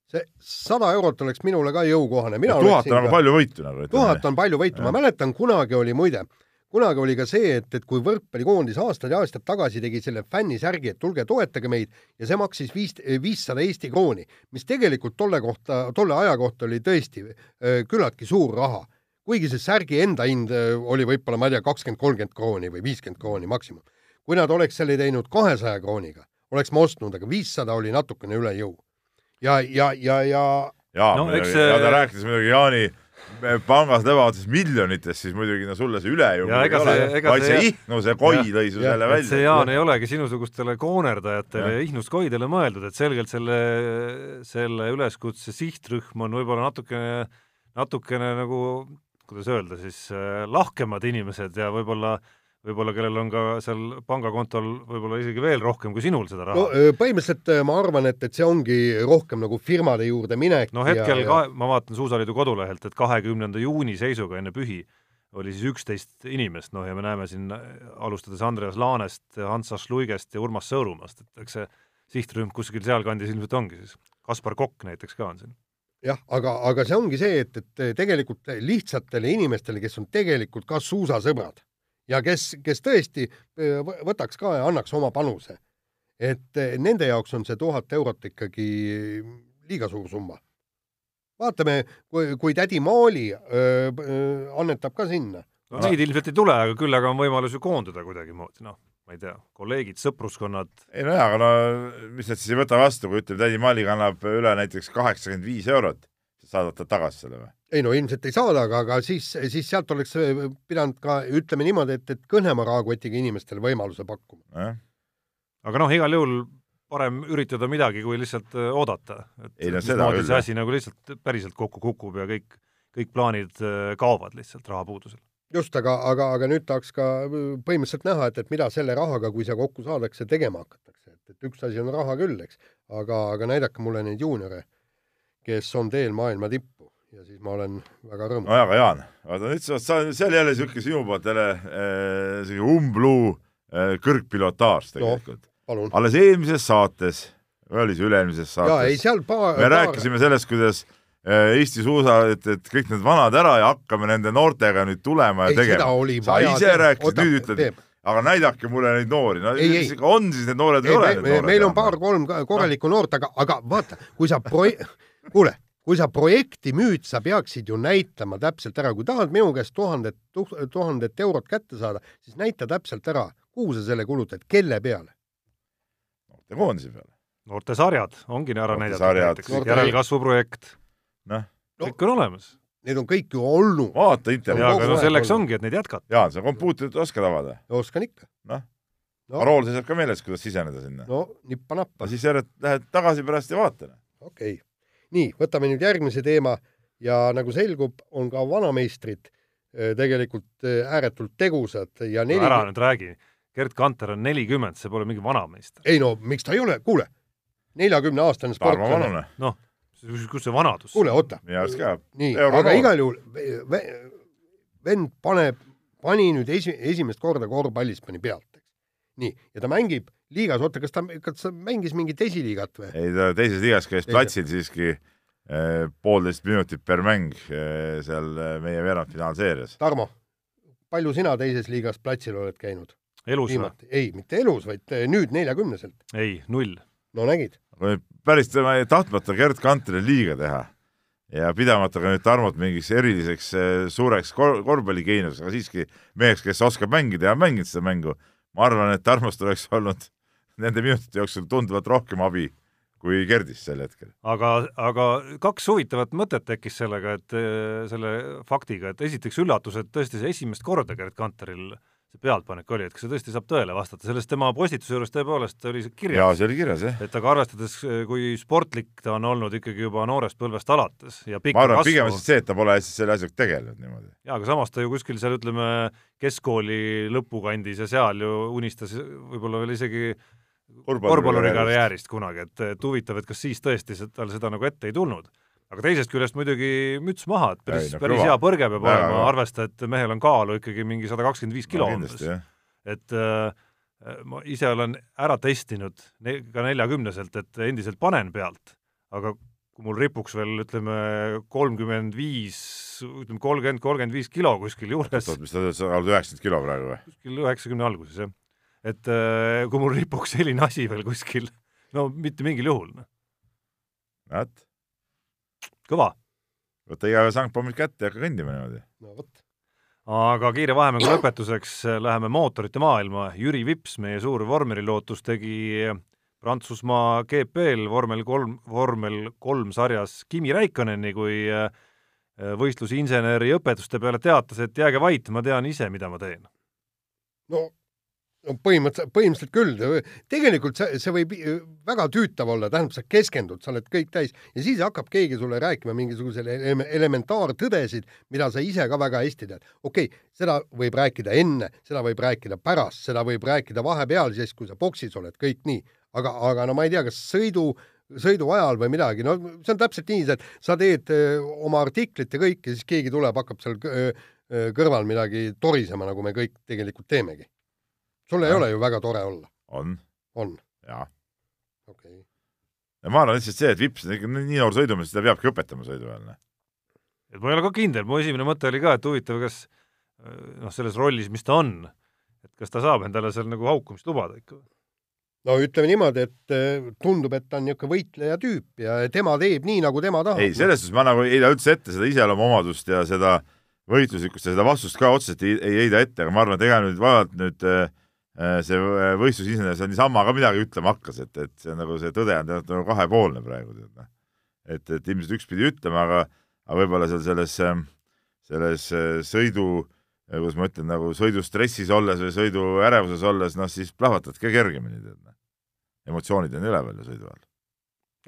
see sada eurot oleks minule ka jõukohane. tuhat on aga palju võitu nagu. tuhat on palju võitu, ma mäletan, kunagi oli muide, kunagi oli ka see, et, et kui võrkpallikoondis aastaid ja aastaid tagasi tegi selle fännisärgi, et tulge toetage meid ja see maksis viis, viissada Eesti krooni, mis tegelikult tolle kohta, tolle aja kohta oli tõesti äh, küllaltki suur raha. kuigi see särgi enda hind äh, oli võib-olla, ma ei tea, kakskümmend, kolmkümmend krooni või viiskümmend krooni maksimum. kui nad oleks selle teinud kahesaja krooniga, oleks ma ostnud, aga viissada oli natukene üle jõu ja, ja, ja, ja. ja no,, ja ta rääkis muidugi Jaani pangas lebavates miljonites, siis muidugi no sulle see üle ju see, ega vaid see Ihnu, see koi lõi su selle välja. see Jaan ei olegi sinusugustele koonerdajatele ja Ihnust koidele mõeldud, et selgelt selle, selle üleskutse sihtrühm on võib-olla natukene, natukene nagu, kuidas öelda siis, lahkemad inimesed ja võib-olla äh, võib-olla kellel on ka seal pangakontol võib-olla isegi veel rohkem kui sinul seda raha no,. põhimõtteliselt ma arvan, et, et see ongi rohkem nagu firmade juurde minek. no hetkel ja, ka, ma vaatan Suusaliidu kodulehelt, et kahekümnenda juuni seisuga enne pühi oli siis üksteist inimest, noh ja me näeme siin alustades Andreas Laanest, Hans Ašluigest ja Urmas Sõõrumast, et eks see sihtrühm kuskil sealkandis ilmselt ongi siis. Kaspar Kokk näiteks ka on siin jah, aga, aga see ongi see, et, et tegelikult lihtsatele inimestele, kes on tegelikult ka suusasõbrad, ja kes, kes tõesti võtaks ka ja annaks oma panuse. et nende jaoks on see tuhat eurot ikkagi liiga suur summa. vaatame, kui, kui tädi Maali öö, öö, annetab ka sinna. no neid ilmselt ei tule, aga küll aga on võimalus ju koonduda kuidagimoodi, noh, ma ei tea, kolleegid, sõpruskonnad. ei nojah, aga no mis nad siis ei võta vastu, kui ütleme, tädi Maali kannab üle näiteks kaheksakümmend viis eurot, saadad ta tagasi selle või? ei no ilmselt ei saada, aga, aga siis, siis sealt oleks äh, pidanud ka, ütleme niimoodi, et, et kõhnema rahakotiga inimestele võimaluse pakkuma eh?. aga noh, igal juhul parem üritada midagi, kui lihtsalt äh, oodata. et no, mismoodi see asi nagu lihtsalt päriselt kokku kukub ja kõik, kõik plaanid äh, kaovad lihtsalt rahapuudusel. just, aga, aga, aga nüüd tahaks ka põhimõtteliselt näha, et, et mida selle rahaga, kui see kokku saadakse, tegema hakatakse, et, et üks asi on raha küll, eks, aga, aga näidake mulle neid juuniore, kes on teel maailma tippu ja siis ma olen väga rõõmus. nojah, aga Jaan, vaata nüüd sa, sa, see oli jälle niisugune sinu poolt jälle äh, selline umbluu äh, kõrgpilotaaž tegelikult no,. alles eelmises saates, oli see üle-eelmises saates? me paar... rääkisime sellest, kuidas äh, Eesti suusa, et, et kõik need vanad ära ja hakkame nende noortega nüüd tulema ja ei, tegema. sa ise rääkisid, nüüd ütled, aga näidake mulle neid noori, no ei, ei. on siis need noored või ei ole? meil on paar-kolm korralikku noort, aga, aga vaata, kui sa pro-, kuule kui sa projekti müüd, sa peaksid ju näitama täpselt ära, kui tahad minu käest tuhandet, tuhandet eurot kätte saada, siis näita täpselt ära, kuhu sa selle kulutad, kelle peale? noortekoondise peale. noortesarjad ongi ära näidatud näiteks, järelkasvuprojekt. noh. kõik on olemas. Need on kõik ju olnud. vaata internetis. jaa, aga no selleks olnud. ongi, et neid jätkata. jaa, sa kompuutrit oskad avada? oskan ikka. noh no., parool seisab ka meeles, kuidas siseneda sinna. no nippa-nappa. siis järjest lähed tagasi pärast ja vaata. okei okay nii, võtame nüüd järgmise teema ja nagu selgub, on ka vanameistrid äh, tegelikult äh, ääretult tegusad ja neli ära nüüd räägi, Gerd Kanter on nelikümmend, see pole mingi vanameister. ei no miks ta ei ole, kuule, neljakümneaastane sportlane. noh, kus see vanadus? kuule, oota. nii, aga igal juhul vend paneb, pani nüüd esi, esimest korda korvpallis pani pealt, eks. nii, ja ta mängib liigas, oota, kas ta, kas ta mängis mingit esiliigat või? ei, ta teises liigas käis platsil siiski eh, poolteist minutit per mäng eh, seal eh, meie veerandfinaalseerias. Tarmo, palju sina teises liigas platsil oled käinud? elus või? ei, mitte elus, vaid eh, nüüd neljakümneselt. ei, null. no nägid. päris tema tahtmata Gerd Kanterile liiga teha ja pidamata ka nüüd Tarmot mingiks eriliseks eh, suureks kor korvpalligeeniuseks, aga siiski meheks, kes oskab mängida ja on mänginud seda mängu, ma arvan, et Tarmost oleks olnud nende minutite jooksul tunduvalt rohkem abi kui Gerdist sel hetkel. aga, aga kaks huvitavat mõtet tekkis sellega, et eh, selle faktiga, et esiteks üllatus, et tõesti see esimest korda Gerd Kanteril see pealtpanek oli, et kas see tõesti saab tõele vastata, sellest tema postituse juures tõepoolest oli see kirjas. jaa, see oli kirjas, jah. et aga arvestades, kui sportlik ta on olnud ikkagi juba noorest põlvest alates ja ma arvan, pigem on see, et ta pole hästi selle asjaga tegelenud niimoodi. jaa, aga samas ta ju kuskil seal ütleme, keskkooli lõpukandis ja seal ju unistas võib-olla veel isegi korvpallurikarjäärist kunagi, et, et huvitav, et kas siis tõesti tal seda nagu ette ei tulnud aga teisest küljest muidugi müts maha, et päris, no, päris hea põrge peab olema, arvesta, et mehel on kaalu ikkagi mingi sada kakskümmend viis kilo umbes no,. et äh, ma ise olen ära testinud ne ka neljakümneselt, et endiselt panen pealt, aga kui mul ripuks veel ütleme kolmkümmend viis, ütleme kolmkümmend, kolmkümmend viis kilo kuskil juures. oot, mis sa ütled, sa oled üheksakümmend kilo praegu või? kuskil üheksakümne alguses, jah. Et äh, kui mul ripuks selline asi veel kuskil, no mitte mingil juhul. Noh. vot kõva. võta igaühe sangpommid kätte ja hakka kõndima niimoodi. no vot. aga kiire vahemängu lõpetuseks äh, läheme mootorite maailma. Jüri Vips, meie suur vormelilootus, tegi Prantsusmaa GP-l vormel kolm, vormel kolm sarjas Kimi Räikköneni, kui äh, võistlusinseneri õpetuste peale teatas, et jääge vait, ma tean ise, mida ma teen. no no põhimõtteliselt, põhimõtteliselt küll, tegelikult see, see võib väga tüütav olla, tähendab, sa keskendud, sa oled kõik täis ja siis hakkab keegi sulle rääkima mingisuguseid elementaartõdesid, mida sa ise ka väga hästi tead. okei okay,, seda võib rääkida enne, seda võib rääkida pärast, seda võib rääkida vahepeal, siis kui sa boksis oled, kõik nii, aga, aga no ma ei tea, kas sõidu sõidu ajal või midagi, no see on täpselt nii, et sa teed öö, oma artiklit ja kõik ja siis keegi tuleb, hakkab seal öö, kõrval midagi torisema, nagu me kõik tegelikult teemegi sul ei ja. ole ju väga tore olla? on. on? jaa. okei okay. ja ma arvan lihtsalt see, et Vips on ikka nii noor sõidumees, seda peabki õpetama sõidu ajal. Noh. et ma ei ole ka kindel, mu esimene mõte oli ka, et huvitav, kas noh, selles rollis, mis ta on, et kas ta saab endale seal nagu haukumist lubada ikka? no ütleme niimoodi, et äh, tundub, et ta on niisugune võitleja tüüp ja tema teeb nii, nagu tema tahab. ei, selles suhtes ma nagu ei heida üldse ette seda iseloomuomadust ja seda võitluslikkust ja seda vastust ka otseselt ei, ei heida ette, aga ma arvan, et ega nüüd vaevalt nüüd Äh, see äh, võistlusinsener seal niisama ka midagi ütlema hakkas, et, et see on nagu see tõde on tead nagu kahepoolne praegu tead noh. et, et ilmselt üks pidi ütlema, aga, aga võib-olla seal selles, ähm, selles äh, sõidu, kuidas ma ütlen, nagu sõidustressis olles või sõiduärevuses olles, noh siis plahvatad ka kergemini tead noh. emotsioonid on üleval ju sõidu ajal.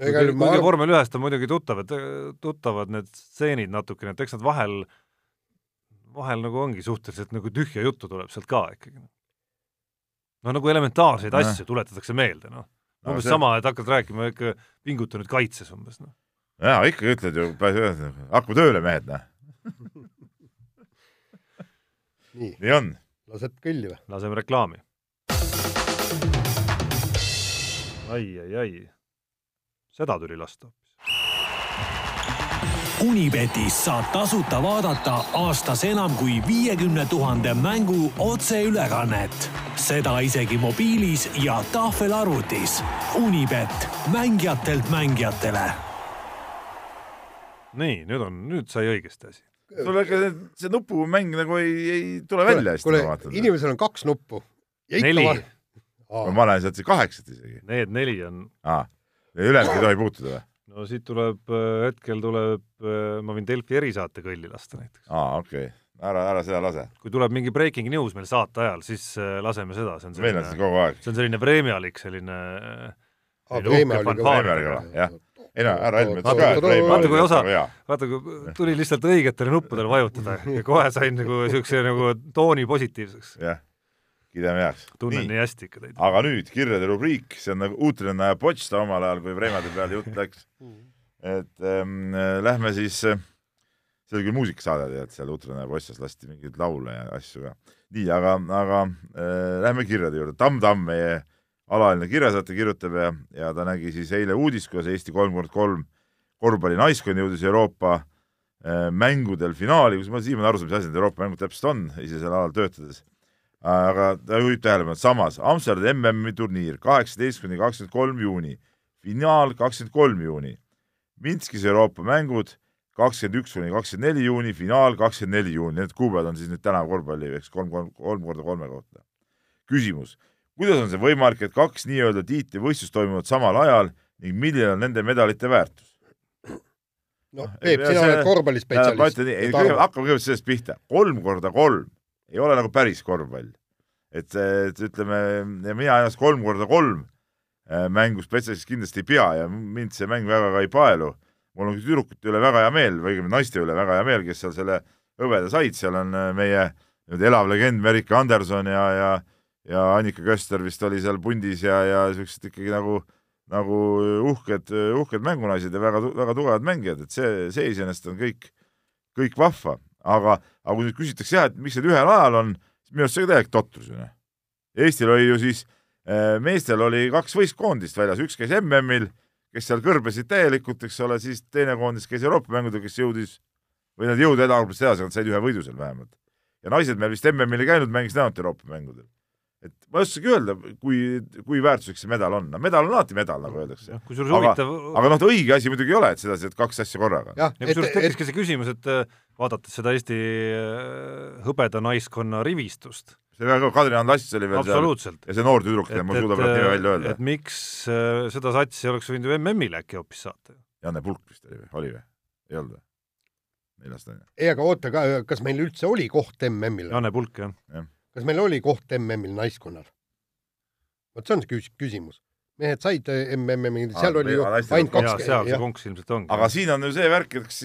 kuigi, kuigi vormel ühest on muidugi tuttavad, tuttavad need stseenid natukene, et eks nad vahel, vahel nagu ongi suhteliselt nagu tühja juttu tuleb sealt ka ikkagi no nagu elementaarseid no. asju tuletatakse meelde, noh. umbes no, see... sama, et hakkad rääkima ikka pinguta nüüd kaitses umbes, noh. jaa, ikka ütled ju, hakkame tööle, mehed, noh nii, nii on. lased kõlli või? laseme reklaami. ai, ai, ai. seda tuli lasta Unibetis saab tasuta vaadata aastas enam kui viiekümne tuhande mängu otseülekannet. seda isegi mobiilis ja tahvelarvutis. Unibet, mängijatelt mängijatele. nii, nüüd on, nüüd sai õigesti asi. sul ikka see, see nupumäng nagu ei, ei tule välja hästi, ma vaatan. inimesel on kaks nuppu. neli. ma näen sealt kaheksat isegi. Need neli on. aa, ülejäänud ei tohi puutuda või? No siit tuleb, äh, hetkel tuleb, äh, ma võin Delfi erisaate kõlli lasta näiteks. aa, okei okay., ära, ära seda lase. kui tuleb mingi breaking news meil saate ajal, siis äh, laseme seda, see on selline, meil on siin kogu aeg. see on selline preemialik, selline ei no ära Helmet ka, et vaata kui osa, vaata kui tuli lihtsalt õigetele nuppudele vajutada ja kohe sain nagu niisuguse nagu tooni positiivseks. jah kiidame heaks. tunnen nii, nii hästi ikka teid. aga nüüd kirjade rubriik, see on nagu uutrenna ja Potsta omal ajal, kui Vremade peale jutt läks. et ähm, lähme siis, see oli küll muusikasaade, tead, seal Utrenna ja Pottsas lasti mingeid laule ja asju ka. nii, aga, aga äh, lähme kirjade juurde. Tamm Tamm, meie alaline kirjasaate kirjutab ja, ja ta nägi siis eile uudist, kuidas Eesti kolm kord kolm korvpalli naiskond jõudis Euroopa äh, mängudel finaali, kus ma siiamaani aru saan, mis asi need Euroopa mängud täpselt on, ise sel alal töötades. Aga ta juhib tähelepanu, samas Amsterdami MM-i turniir kaheksateist kuni kakskümmend kolm juuni, finaal kakskümmend kolm juuni, Minskis Euroopa mängud kakskümmend üks kuni kakskümmend neli juuni, finaal kakskümmend neli juuni, need kuupäevad on siis nüüd täna korvpalli, eks kolm, kolm, kolm korda kolme kohta. küsimus, kuidas on see võimalik, et kaks nii-öelda tiitlivõistlust toimuvad samal ajal ning milline on nende medalite väärtus? no Peep, sina oled korvpallispetsialist. hakkame kõigepealt sellest pihta, kolm korda kolm ei ole nagu päris korvpall. et, et ütleme, mina ennast kolm korda kolm äh, mängu spetsialistiks kindlasti ei pea ja mind see mäng väga ka ei paelu. mul on tüdrukute üle väga hea meel või õigemini naiste üle väga hea meel, kes seal selle hõbeda said, seal on äh, meie nüüd elav legend Merike Anderson ja, ja ja Annika Köster vist oli seal pundis ja, ja siuksed ikkagi nagu äh, nagu uhked, uhked mängunaised ja väga, väga tugevad mängijad, et see, see iseenesest on kõik, kõik vahva. Aga, aga kui nüüd küsitakse jah, et miks need ühel ajal on, siis minu arust see on täielik totrus ju noh. Eestil oli ju siis, eh, meestel oli kaks võistkoondist väljas, üks käis MM-il, kes seal kõrbesid täielikult, eks ole, siis teine koondis käis Euroopa mängudel, kes jõudis või nad jõudu edasi, nad said ühe võidu seal vähemalt. ja naised meil vist MM-il ei käinud, mängisid ainult Euroopa mängudel et ma ei oskagi öelda, kui, kui väärtuslik see medal on, no medal on alati medal, nagu öeldakse. kusjuures huvitav aga noh, õige asi muidugi ei ole, et sedasi, et kaks asja korraga. ja kusjuures tekkiski see küsimus, et äh, vaadates seda Eesti äh, hõbeda naiskonna rivistust, see väga, Kadri Andassis oli veel seal ja see noor tüdruk, ma ei suuda praegu nime välja öelda. et miks äh, seda satsi oleks võinud ju MM-ile äkki hoopis saata? Janne Pulk vist oli või, oli või? ei olnud või? neljast on ju. ei, aga oota, kas meil üldse oli koht MM-il? Janne Pulk, jah ja kas meil oli koht MM-il naiskonnal? vot see on see küsimus. mehed said äh, MM-i, seal oli ju ainult kaks. seal see konks ilmselt ongi. aga siin on ju see värk, et kas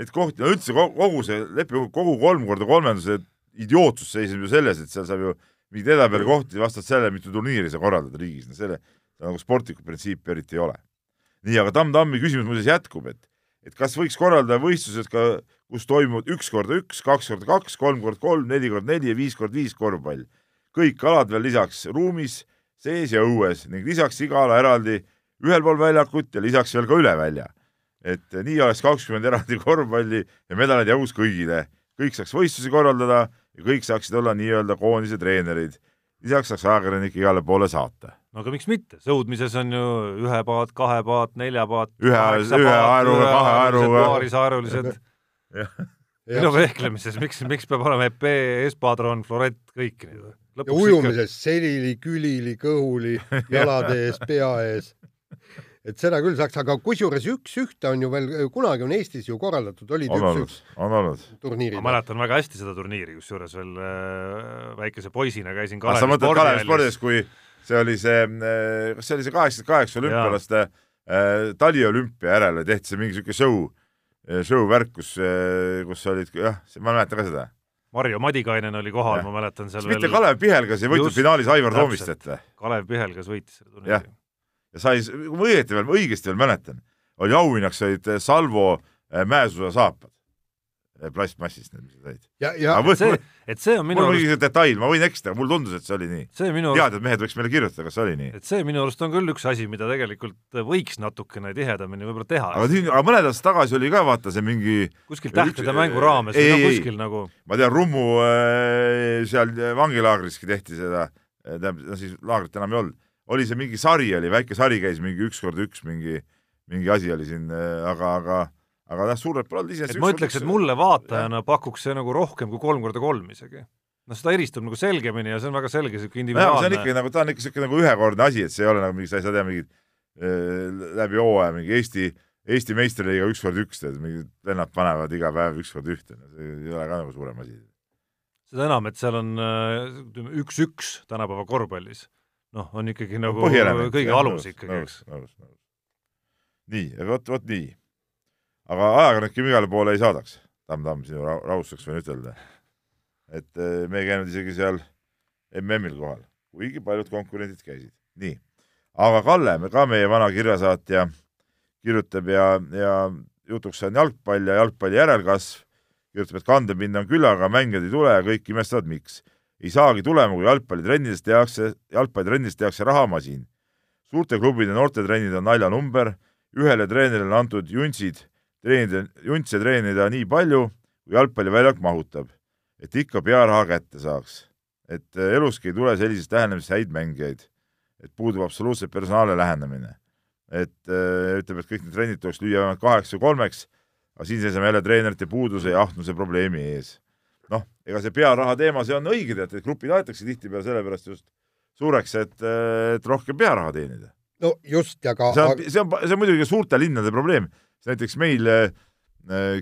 neid kohti, no üldse kogu see lepi, kogu kolm korda kolmenduse idiootsus seisneb ju selles, et seal saab ju mingeid edapeale kohti vastavalt sellele, mitu turniiri sa korraldad riigis, no selle, nagu sportlikku printsiipi eriti ei ole. nii, aga Tamm Tammi küsimus muuseas jätkub, et et kas võiks korraldada võistlused ka kus toimuvad üks korda üks, kaks korda kaks, kolm korda kolm, neli korda neli ja viis korda viis korvpall. kõik alad veel lisaks ruumis, sees ja õues ning lisaks iga ala eraldi ühel pool väljakut ja lisaks veel ka üle välja. et nii oleks kakskümmend eraldi korvpalli ja medaleid jagus kõigile. kõik saaks võistlusi korraldada ja kõik saaksid olla nii-öelda koondise treenerid. lisaks saaks ajakirjanikke igale poole saata no aga miks mitte, sõudmises on ju ühe paat, kahe paat, nelja paat, ühe, ühe aeruga, kahe aeruga, paarisaerulised minu vehklemises, miks, miks peab olema EP, Espadron, Florett, kõik need? ja ujumises ikka... selili, külili, kõhuli, jalade ees, pea ees. et seda küll saaks, aga kusjuures üks-ühte on ju veel, kunagi on Eestis ju korraldatud, olid üks-üks turniirid. ma mäletan väga hästi seda turniiri, kusjuures veel äh, väikese poisina käisin Kalevi spordis, kui see oli see, äh, kas see oli see kaheksakümmend kaheksa olümpialaste äh, taliolümpia järel tehti see mingi siuke show show värk, kus, kus olid jah, ma mäletan ka seda. Marju Madikainen oli kohal, ma mäletan seal veel. mitte Kalev Pihelgas ei võitnud finaalis Aivar Toomistet või? Kalev Pihelgas võitis selle turniiri. ja sai, kui ma õieti veel, õigesti veel mäletan, oli auhinnaks olid Salvo äh, mäesuusa saapad plastmassist need, mis sa ja aga see, et see on minu mul arust... on detail, ma võin eksida, mulle tundus, et see oli nii. Minu... teadjad mehed võiks meile kirjutada, kas see oli nii. et see minu arust on küll üks asi, mida tegelikult võiks natukene tihedamini võib-olla teha. aga siin, aga mõned aastad tagasi oli ka vaata see mingi kuskil tähtede mängu raames ei, või no kuskil ei, nagu ma tean, Rummu äh, seal vangilaagriski tehti seda, äh, tähendab, no siis laagrit enam ei olnud, oli see mingi sari oli, väike sari käis mingi üks kord üks mingi, mingi asi oli siin, aga, aga aga jah, suured pallid iseenesest ma ütleks, et mulle vaatajana jah. pakuks see nagu rohkem kui kolm korda kolm isegi. noh, seda eristub nagu selgemini ja see on väga selge niisugune individuaalne see on ikka nagu, ta on ikka niisugune nagu ühekordne asi, et see ei ole nagu mingi, sa ei saa teha mingit äh, läbi hooaja mingi Eesti, Eesti meistriliiga üks kord üks, tead, mingid vennad panevad iga päev üks kord ühte, see ei ole ka nagu suurem asi. seda enam, et seal on ütleme, üks-üks tänapäeva korvpallis, noh, on ikkagi nagu no, kõige alus ikkagi, eks. nii, vot, vot nii aga ajakirjanikke igale poole ei saadaks, Tamm-Tamm, sinu rahustuseks võin ütelda. et eh, me ei käinud isegi seal MM-il kohal, kuigi paljud konkurendid käisid. nii, aga Kalle, ka meie vana kirjasaatja, kirjutab ja, ja jutuks on jalgpall ja jalgpalli järelkasv, kirjutab, et kandepinda on küll, aga mängijad ei tule ja kõik imestavad, miks. ei saagi tulema, kui jalgpallitrennides tehakse, jalgpallitrennides tehakse rahamasin. suurte klubide noortetrennid on naljanumber, ühele treenerile on antud juntsid, treenida, juntse treenida nii palju, kui jalgpalliväljak mahutab, et ikka pearaha kätte saaks. et äh, eluski ei tule sellisest lähenemisest häid mängijaid, et puudub absoluutselt personaalne lähenemine. et äh, ütleb, et kõik need trennid tuleks lüüa vähemalt kaheks või kolmeks, aga siin seisame jälle treenerite puuduse ja ahnuse probleemi ees noh, ega see pearaha teema, see on õige, tead, et grupid aetakse tihtipeale sellepärast just suureks, et, et rohkem pearaha teenida. no just, ja ka see on, see on, see on muidugi suurte linnade probleem, näiteks meil äh,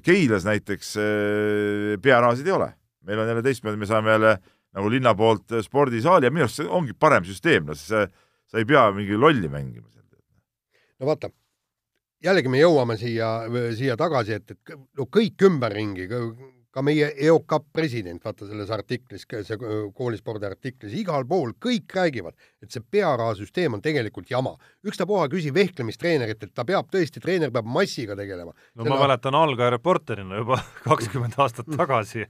Keilas näiteks äh, pearahasid ei ole. meil on jälle teistmoodi, me saame jälle nagu linna poolt spordisaali ja minu arust see ongi parem süsteem, no siis sa ei pea mingi lolli mängima seal. no vaata, jällegi me jõuame siia, siia tagasi, et, et no kõik ümberringi, ka meie EOK president, vaata selles artiklis, see koolispordi artiklis, igal pool kõik räägivad, et see pearahasüsteem on tegelikult jama. ükstapuha küsi vehklemistreenerit, et ta peab tõesti, treener peab massiga tegelema. no Selle... ma mäletan algaja reporterina juba kakskümmend aastat tagasi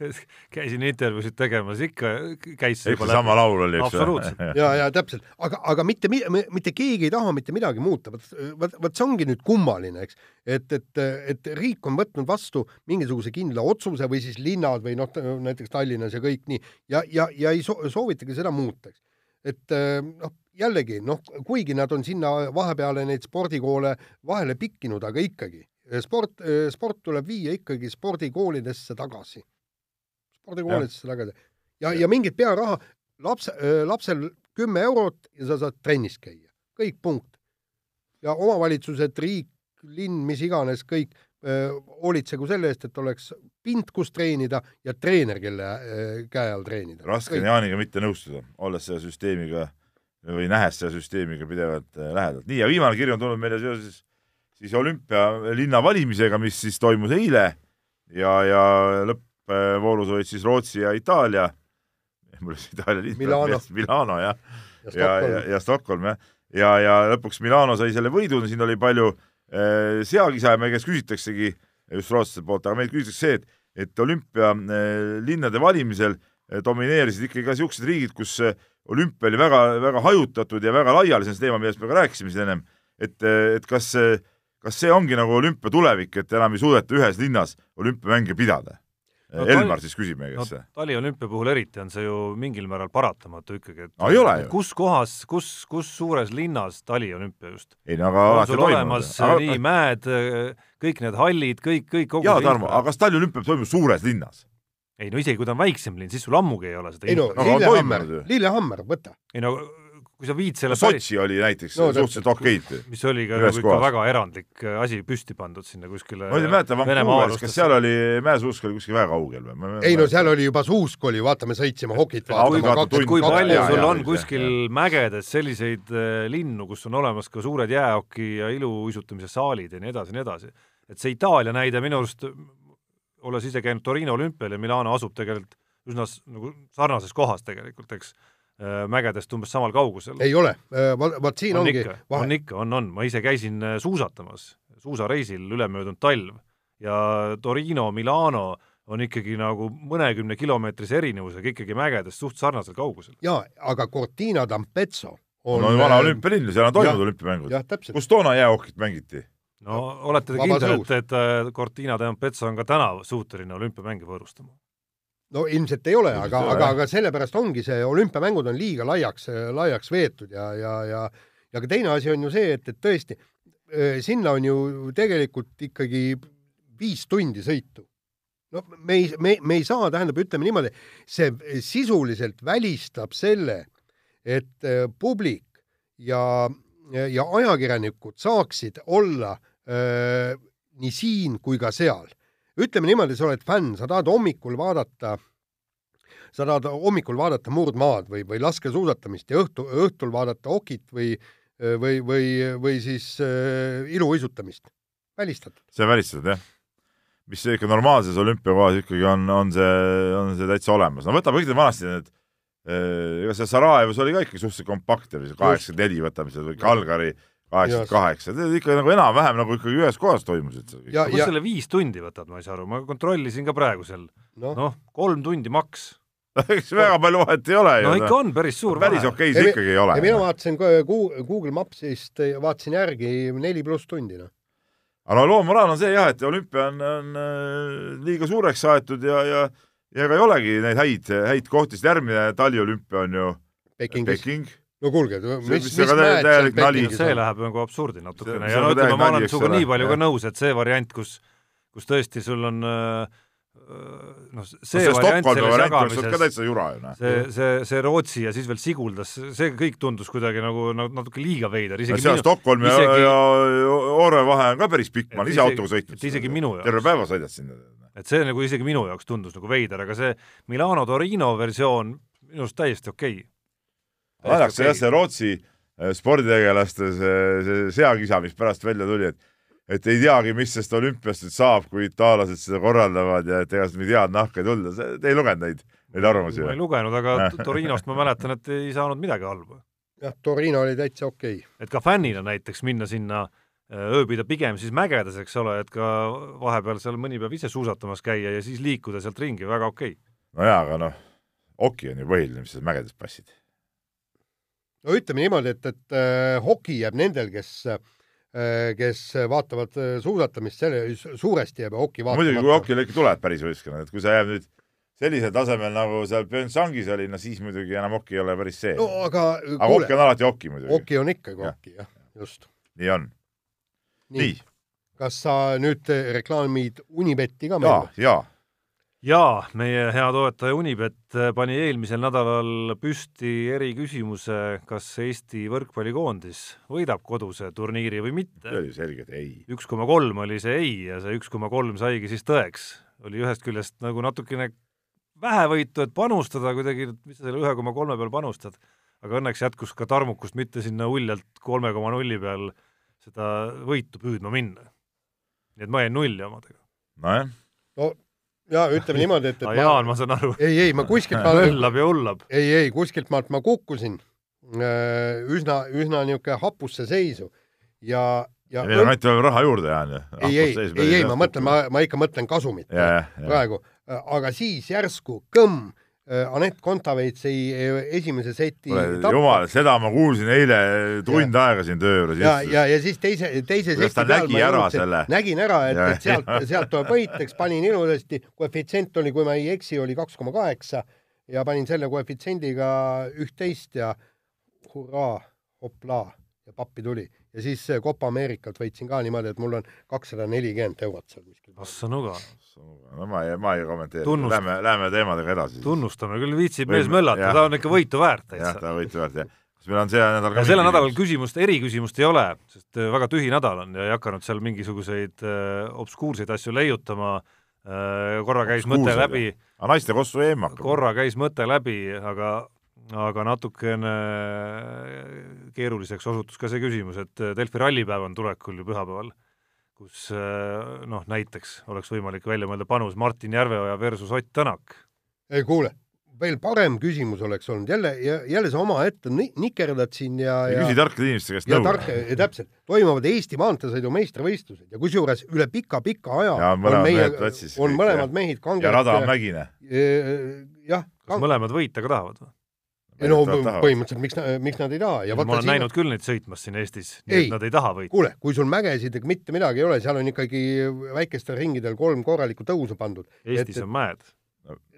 käisin intervjuusid tegemas, ikka käis ikka sama laul oli, eks ole? ja, ja täpselt, aga, aga mitte, mitte keegi ei taha mitte midagi muuta, vot, vot, vot see ongi nüüd kummaline, eks, et, et, et riik on võtnud vastu mingisuguse kindla otsuse või siis linnad või noh, näiteks Tallinnas ja kõik nii, ja, ja, ja ei soovitagi seda muuta, eks. et noh, jällegi noh, kuigi nad on sinna vahepeale neid spordikoole vahele pikkinud, aga ikkagi. Sport, sport tuleb viia ikkagi spordikoolidesse tagasi spordikoolidesse tagasi. ja, ja mingit pearaha, laps, lapsel kümme eurot ja sa saad trennis käia, kõik punkt. ja omavalitsused, riik, linn, mis iganes, kõik hoolitsegu selle eest, et oleks pind, kus treenida ja treener, kelle käe all treenida. raske on Jaaniga mitte nõustuda, olles selle süsteemiga või nähes selle süsteemiga pidevalt lähedalt. nii, ja viimane kiri on tulnud meile seoses siis olümpialinna valimisega, mis siis toimus eile ja, ja lõpp voorus olid siis Rootsi ja Itaalia, mul oli Itaalia linn Milano, Milano jah, ja, ja, ja, ja Stockholm jah, ja, ja lõpuks Milano sai selle võidu, siin oli palju äh, seakisa ja meie käest küsitaksegi just rootslaste poolt, aga meilt küsitakse see, et, et olümpialinnade äh, valimisel äh, domineerisid ikkagi ka niisugused riigid, kus äh, olümpia oli väga, väga hajutatud ja väga laiali, see on see teema, millest me ka rääkisime siin ennem, et, et kas, kas see ongi nagu olümpia tulevik, et enam ei suudeta ühes linnas olümpiamänge pidada? No, Elmar siis küsib meie käest no,. taliolümpia puhul eriti on see ju mingil määral paratamatu ikkagi, et no, ei ole ju. kus kohas, kus, kus suures linnas taliolümpia just? ei no aga on sul olemas aga... nii mäed, kõik need hallid, kõik, kõik kogu jaa, Tarmo, aga kas taliolümpia toimub suures linnas? ei no isegi kui ta on väiksem linn, siis sul ammugi ei ole seda ei no Lillehammer, Lillehammer, võta. ei no kui sa viid selle Sotši oli näiteks no, suhteliselt okeid. mis oli ka nagu ikka väga erandlik äh, asi püsti pandud sinna kuskile ma ei mäleta, Vancouveris, kas seal oli, mäesuusk oli kuskil väga kaugel või? ei no seal oli juba suusk oli, vaata, me sõitsime hokit vaatama. kui palju sul on kuskil mägedes selliseid äh, linnu, kus on olemas ka suured jäähoki ja iluuisutamise saalid ja nii edasi ja nii edasi. et see Itaalia näide minu arust, olles ise käinud Torino olümpial ja Milano asub tegelikult üsna nagu sarnases kohas tegelikult, eks mägedest umbes samal kaugusel. ei ole, äh, vot siin on ongi ikka, vahe. on ikka, on, on, ma ise käisin äh, suusatamas, suusareisil ülemöödunud talv ja Torino, Milano on ikkagi nagu mõnekümne kilomeetrise erinevusega ikkagi mägedest suht sarnasel kaugusel. jaa, aga Cortina d'Ampezzo on no vana olümpialinn, seal on toimunud olümpiamängud. kus toona jäähokit mängiti? no olete te kindel, et, et Cortina d'Ampezzo on ka täna suuteline olümpiamänge võõrustama? No ilmselt ei ole, aga, aga, aga sellepärast ongi see olümpiamängud on liiga laiaks, laiaks veetud ja, ja, ja ja ka teine asi on ju see, et, et tõesti sinna on ju tegelikult ikkagi viis tundi sõitu. no me ei, me, me ei saa, tähendab, ütleme niimoodi, see sisuliselt välistab selle, et publik ja, ja ajakirjanikud saaksid olla öö, nii siin kui ka seal ütleme niimoodi, sa oled fänn, sa tahad hommikul vaadata, sa tahad hommikul vaadata murdmaad või, või laskesuusatamist ja õhtu, õhtul vaadata okit või, või, või, või siis äh, iluuisutamist. välistatud. see välistatud, jah. mis ikka normaalses olümpiakohas ikkagi on, on see, on see täitsa olemas. no võtame kõik need vanasti need äh, ega see Sarajevos oli ka ikkagi suhteliselt kompaktne, kaheksakümmend neli võtame seal või Kalgari kaheksakümmend kaheksa, ikka nagu enam-vähem nagu ikkagi ühes kohas toimusid. Kust ja... selle viis tundi võtad, ma ei saa aru, ma kontrollisin ka praegu seal. noh no, no, kolm tundi maks eks väga palju vahet ei ole no ju. ikka on päris suur päris vahe. okei see ikkagi ei ole. ja mina vaatasin ka Goo- Google Mapsist, vaatasin järgi neli pluss tundi, noh. aga no loomoraal on see jah, et olümpia on, on äh, liiga suureks aetud ja, ja ja ega ei olegi neid häid, häid kohti, sest järgmine taliolümpia on ju Pekingis. Peking. No kuulge, See- mis, mis on mäed täielik seal nali. Pekingis see on? läheb nagu absurdi natukene See- ja on no ütleme, ma olen sinuga ole. nii palju ka nõus, et see variant, kus, kus tõesti sul on äh, noh, see, see variant selles jagamises, täitsa jura ju see, see, see Rootsi ja siis veel Siguldas, see kõik tundus kuidagi nagu, nagu natuke liiga veider, isegi seal minu, Stockholmi ja, isegi- ja Oore vahe on ka päris pikk, ma olen ise autoga sõitnud. et isegi minu jaoks. terve päeva sõidad sinna. et see nagu isegi minu jaoks tundus nagu veider, aga see Milano Torino versioon minu arust täiesti okei okay.. Naljakas jah, see Rootsi äh, sporditegelaste see, see seakisa, mis pärast välja tuli, et et ei teagi, mis sellest olümpiast nüüd saab, kui itaallased seda korraldavad ja et ega sealt mingit head nahka ei tulda, te ei lugenud neid, neid arvamusi ma ei lugenud, aga Torinost ma mäletan, et ei saanud midagi halba. jah, Torino oli täitsa okei okay.. et ka fännina näiteks minna sinna äh, ööbida pigem siis mägedes, eks ole, et ka vahepeal seal mõni päev ise suusatamas käia ja siis liikuda sealt ringi, väga okei okay.. nojaa, aga noh, oki on ju põhiline, mis sa mägedes passid. No ütleme niimoodi, et, et äh, hoki jääb nendel, kes äh, kes vaatavad äh, suusatamist, selle suuresti jääb hoki muidugi, kui okile ikka tuleb päris võistkonnad, et kui sa jääb nüüd sellisel tasemel, nagu seal Pyeongchangis oli, no siis muidugi enam oki ei ole päris see no aga aga kuule oki, on alati oki muidugi. hoki on ikkagi hoki, jah, just. nii on. nii, kas sa nüüd reklaamid Unibetti ka meile?, ja jaa, meie hea toetaja Unibet pani eelmisel nädalal püsti eriküsimuse, kas Eesti võrkpallikoondis võidab koduse turniiri või see mitte. oli ju selge, et ei. üks koma kolm oli see ei ja see üks koma kolm saigi siis tõeks. oli ühest küljest nagu natukene vähevõitu, et panustada kuidagi, mis sa selle ühe koma kolme peal panustad, aga õnneks jätkus ka tarmukust mitte sinna uljalt kolme koma nulli peal seda võitu püüdma minna. nii et ma jäin nulli omadega. nojah, no ja ütleme niimoodi, et, et aga Jaan, ma saan aru, ei, ei ma kuskilt ma möllab ja hullab. ei, ei kuskilt maalt ma kukkusin äh, üsna, üsna niisugune hapusse seisu ja, ja meil on anti veel raha juurde, Jaan ju. ei, ei, ei, ei, ma mõtlen, ma, ma ikka mõtlen kasumit ja, ja, ja praegu, aga siis järsku kõmm, Anett Kontaveits ei esimese seti jumal, seda ma kuulsin eile tund aega siin töö juures ja, ja, ja siis teise, teise seti peal nägi ära jõudsin- selle? nägin ära, et, Ja- et sealt, sealt tuleb võit, eks panin ilusasti, koefitsient oli, kui ma ei eksi, oli kaks koma kaheksa ja panin selle koefitsiendiga üht-teist ja hurraa, hoplaa ja pappi tuli. Ja siis äh, Copa Ameerikat võitsin ka niimoodi, et mul on kakssada nelikümmend eurot seal kuskil. Assa nuga, no ma ei, ma ei kommenteeri, Tunnust- lähme, lähme teemadega edasi. tunnustame küll, viitsib Võime- mees möllata, jah. ta on ikka võitu väärt jah, täitsa. ta võite väärt jah. kas meil on see nädal ja sellel nädalal küsimust, eriküsimust ei ole, sest äh, väga tühi nädal on ja ei hakanud seal mingisuguseid äh, obskuurseid asju leiutama äh,. korra käis mõte Obskuursed, läbi, aga naiste kossu EM hakkab. korra käis mõte läbi, aga, aga natukene keeruliseks osutus ka see küsimus, et Delfi rallipäev on tulekul ju pühapäeval, kus äh, noh, näiteks oleks võimalik välja mõelda panus Martin Järveoja versus Ott Tänak. ei kuule, veel parem küsimus oleks olnud jälle, jälle sa omaette ni- nikerdad siin ja, ja küsi tarkade inimeste käest ja nõu. tark, täpselt, toimuvad Eesti maanteesõidu meistrivõistlused ja kusjuures üle pika-pika aja Ja on meie mehed on kõik, mõlemad ja kanged. rada on mägine. jah, kas mõlemad võita ka tahavad või? Ei no põhimõtteliselt miks, miks nad ei taha ja ma vaata olen siin näinud küll neid sõitmas siin Eestis, nii Ei. et nad ei taha võita. kuule, kui sul mägesid ega mitte midagi ei ole, seal on ikkagi väikestel ringidel kolm korralikku tõusu pandud. Eestis et- on mäed.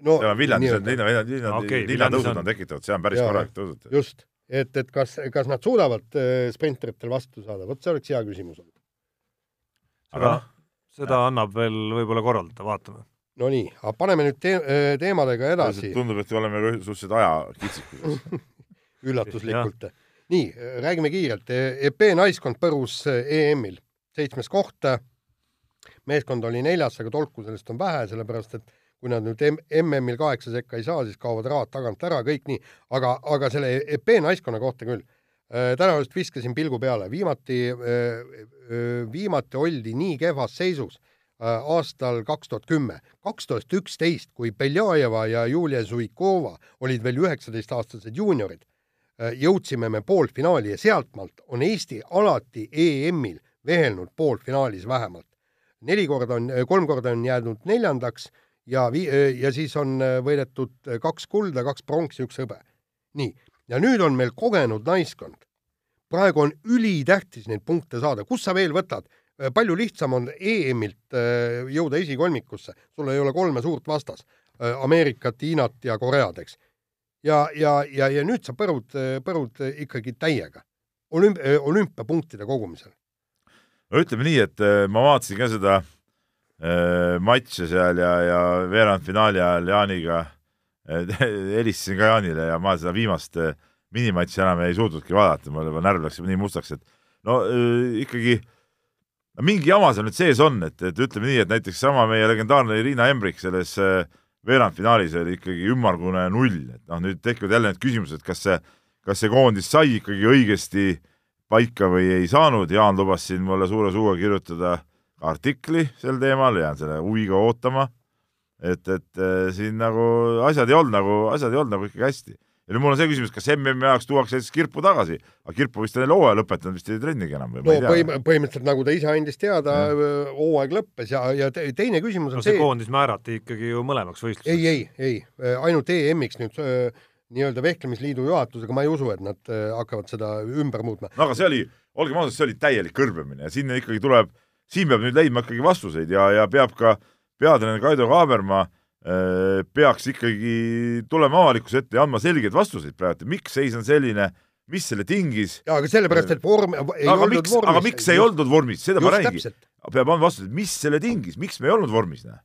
no seal on Viljandis linna, linna, linna, Okei, linnatõusud on. on tekitatud, see on päris Jaa, korralik tõusud. just, et, et kas, kas nad suudavad äh, sprinteritel vastu saada, vot see oleks hea küsimus olnud. aga noh, seda annab veel võib-olla korraldada, vaatame. Nonii, aga paneme nüüd te teemadega edasi tundub, et oleme suhteliselt ajakitsikuses. üllatuslikult. nii, räägime kiirelt. EP naiskond põrus EM-il, seitsmes koht. meeskond oli neljas, aga tolku sellest on vähe, sellepärast et kui nad nüüd MM-il kaheksa sekka ei saa, siis kaovad rahad tagant ära, kõik nii, aga, aga selle EP naiskonna kohta küll. täna just viskasin pilgu peale, viimati, viimati oldi nii kehvas seisus aastal kaks tuhat kümme, kaks tuhat üksteist, kui Beljajeva ja Julia Zuikova olid veel üheksateistaastased juuniorid, jõudsime me poolfinaali ja sealtmaalt on Eesti alati EM-il vehelnud poolfinaalis vähemalt. neli korda on, kolm korda on jäänud neljandaks ja vi-, ja siis on võidetud kaks kulda, kaks pronksi, üks hõbe. nii, ja nüüd on meil kogenud naiskond. praegu on ülitähtis neid punkte saada, kus sa veel võtad? Palju lihtsam on EM-ilt jõuda esikolmikusse, sul ei ole kolme suurt vastas, Ameerikat, Hiinat ja Koread, eks. ja, ja, ja, ja nüüd sa põrud, põrud ikkagi täiega olümp-, olümpiapunktide kogumisel. no ütleme nii, et ma vaatasin ka seda Äh, matše seal ja, ja veerandfinaali ajal Jaaniga äh, helistasin ka Jaanile ja ma seda viimast äh, minimatši enam ei suutnudki vaadata, mul juba närv läks nii mustaks, et no äh, ikkagi mingi jama seal nüüd sees on, et, et ütleme nii, et näiteks sama meie legendaarne Irina Embrik selles äh, veerandfinaalis oli ikkagi ümmargune null, et noh, nüüd tekivad jälle need küsimused, kas see, kas see koondis sai ikkagi õigesti paika või ei saanud, Jaan lubas siin mulle suure suuga kirjutada artikli sel teemal, jään selle huviga ootama. et, et äh, siin nagu asjad ei olnud nagu, asjad ei olnud nagu ikkagi hästi. Ja nüüd mul on see küsimus, kas MM-i jaoks tuuakse siis Kirpu tagasi, aga Kirpu vist on jälle hooaja lõpetanud, vist ei trennigi enam või? no põhim põhimõtteliselt nagu ta ise andis teada, hooaeg lõppes ja, ja teine küsimus on no, see, see koondis määrati ikkagi ju mõlemaks võistluseks. ei, ei, ei, ainult EM-iks nüüd nii-öelda vehklemisliidu juhatusega, ma ei usu, et nad hakkavad seda ümber muutma. no aga see oli, olgem ausad, see oli täielik kõrbemine ja sinna ikkagi tuleb siin peab nüüd leidma ikkagi vastuseid ja, ja peab ka peatreener Kaido Kaaberma äh, peaks ikkagi tulema avalikkuse ette ja andma selgeid vastuseid praegu, miks seis on selline, mis selle tingis. jaa, aga sellepärast, et vorm ei aga olnud miks, vormis. aga miks ei oldud vormis, seda Just ma räägin. peab andma vastuseid, mis selle tingis, miks me ei olnud vormis, näe.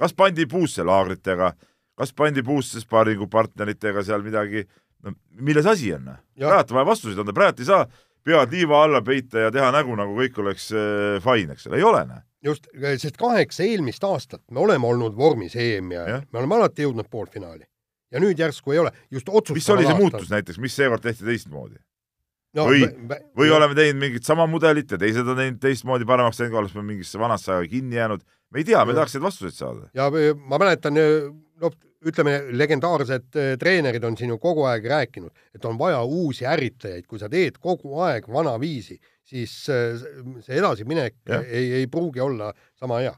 kas pandi puusse laagritega, kas pandi puusse sparringupartneritega seal midagi, no milles asi on? praegu on vaja vastuseid anda, praegu ei saa pead liiva alla peita ja teha nägu, nagu kõik oleks äh, fine, eks ole, ei ole, näe. just, sest kaheksa eelmist aastat me oleme olnud vormis EM-i ajal, me oleme alati jõudnud poolfinaali. ja nüüd järsku ei ole, just otsustaval mis oli see aastal. muutus näiteks, mis seekord tehti teistmoodi no,? või, või oleme teinud mingit sama mudelit ja teised on teinud teistmoodi paremaks teinud, oleme mingisse vanasse aega kinni jäänud, me ei tea, me tahaks neid vastuseid saada. ja ma mäletan, noh, ütleme, legendaarsed äh, treenerid on siin ju kogu aeg rääkinud, et on vaja uusi ärritajaid, kui sa teed kogu aeg vanaviisi, siis äh, see edasiminek ei, ei pruugi olla sama hea.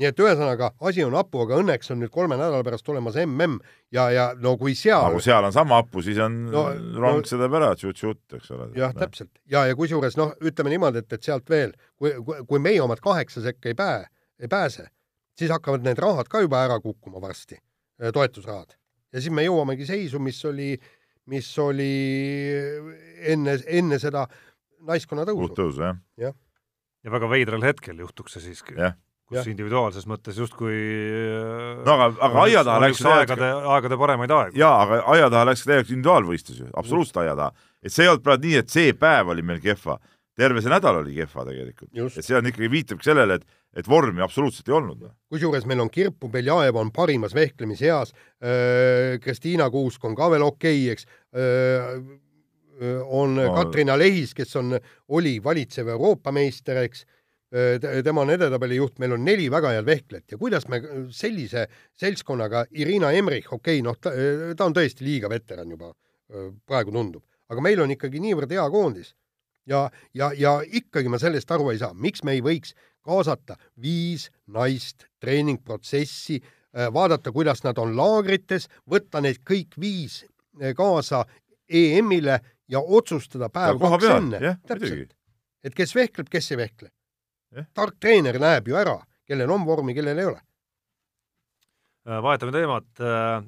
nii et ühesõnaga, asi on hapu, aga õnneks on nüüd kolme nädala pärast tulemas mm ja, ja no kui seal aga kui seal on sama hapu, siis on no, rong no, sõidab ära, tšut-tšut, eks ole. jah, täpselt. ja, ja kusjuures noh, ütleme niimoodi, et, et sealt veel, kui, kui, meie omad kaheksa sekka ei pää, ei pääse, siis hakkavad need rahad ka juba ära kukkuma varsti toetusrahad. ja siis me jõuamegi seisu, mis oli, mis oli enne, enne seda naiskonna tõusu. tõusu, jah. jah. ja väga veidral hetkel juhtuks see siiski. kus ja. individuaalses mõttes justkui äh, no aga, aga aia taha läks aegade, aegade paremaid aegu. jaa, aga aia taha läks täielikult individuaalvõistlus ju, absoluutselt aia taha. et see ei olnud praegu nii, et see päev oli meil kehva, terve see nädal oli kehva tegelikult. et see on ikkagi, viitabki sellele, et et vormi absoluutselt ei olnud. kusjuures meil on Kirpu Beljajev on parimas vehklemiseas, Kristiina Kuusk on ka veel okei okay,, eks, on no. Katrina Lehis, kes on, oli valitsev Euroopa meister, eks, tema on edetabeli juht, meil on neli väga head vehklejat ja kuidas me sellise seltskonnaga, Irina Emrich, okei okay,, noh, ta on tõesti liiga veteran juba, praegu tundub, aga meil on ikkagi niivõrd hea koondis ja, ja, ja ikkagi ma sellest aru ei saa, miks me ei võiks kaasata viis naist treeningprotsessi, äh, vaadata, kuidas nad on laagrites, võtta neid kõik viis äh, kaasa EM-ile ja otsustada päev ja kaks enne. täpselt. et kes vehkleb, kes ei vehkle. tark treener näeb ju ära, kellel on vormi, kellel ei ole äh, vahetame teemat,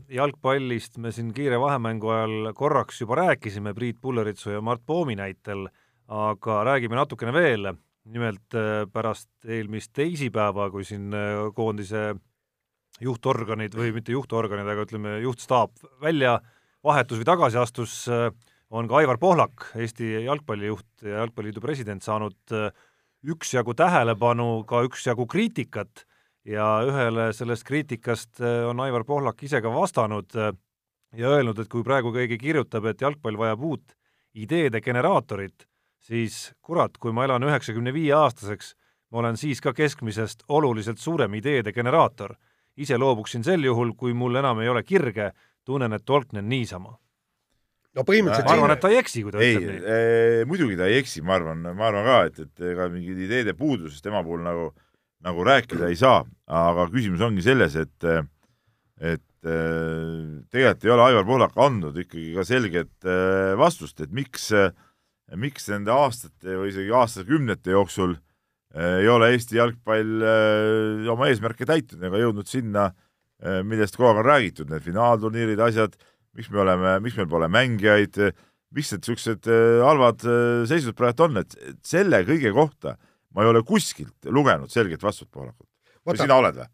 jalgpallist me siin kiire vahemängu ajal korraks juba rääkisime Priit Pulleritsu ja Mart Poomi näitel, aga räägime natukene veel. Nimelt äh, pärast eelmist teisipäeva, kui siin äh, koondise juhtorganid või mitte juhtorganid, aga ütleme, juhtstaap välja vahetus või tagasi astus, äh, on ka Aivar Pohlak, Eesti jalgpallijuht ja Jalgpalliliidu president, saanud üksjagu tähelepanu, ka üksjagu kriitikat. Ja ühele sellest kriitikast on Aivar Pohlak ise ka vastanud ja öelnud, et kui praegu keegi kirjutab, et jalgpall vajab uut ideede generaatorit, siis kurat, kui ma elan üheksakümne viie aastaseks, ma olen siis ka keskmisest oluliselt suurem ideede generaator. ise loobuksin sel juhul, kui mul enam ei ole kirge, tunnen, et tolknen niisama. no põhimõtteliselt ma arvan, et ta ei eksi, kui ta ei, ütleb nii. muidugi ta ei eksi, ma arvan, ma arvan ka, et, et ega mingid ideede puuduses tema puhul nagu nagu rääkida ei saa, aga küsimus ongi selles, et et tegelikult ei ole Aivar Pohlak andnud ikkagi ka selget vastust, et miks, miks nende aastate või isegi aastakümnete jooksul ei ole Eesti jalgpall oma eesmärke täitnud ega jõudnud sinna, millest kogu aeg on räägitud, need finaalturniirid, asjad, miks me oleme, miks meil pole mängijaid, miks need niisugused halvad seisud praegu on, et selle kõige kohta ma ei ole kuskilt lugenud selget vastust Pohlakut. või sina oled või?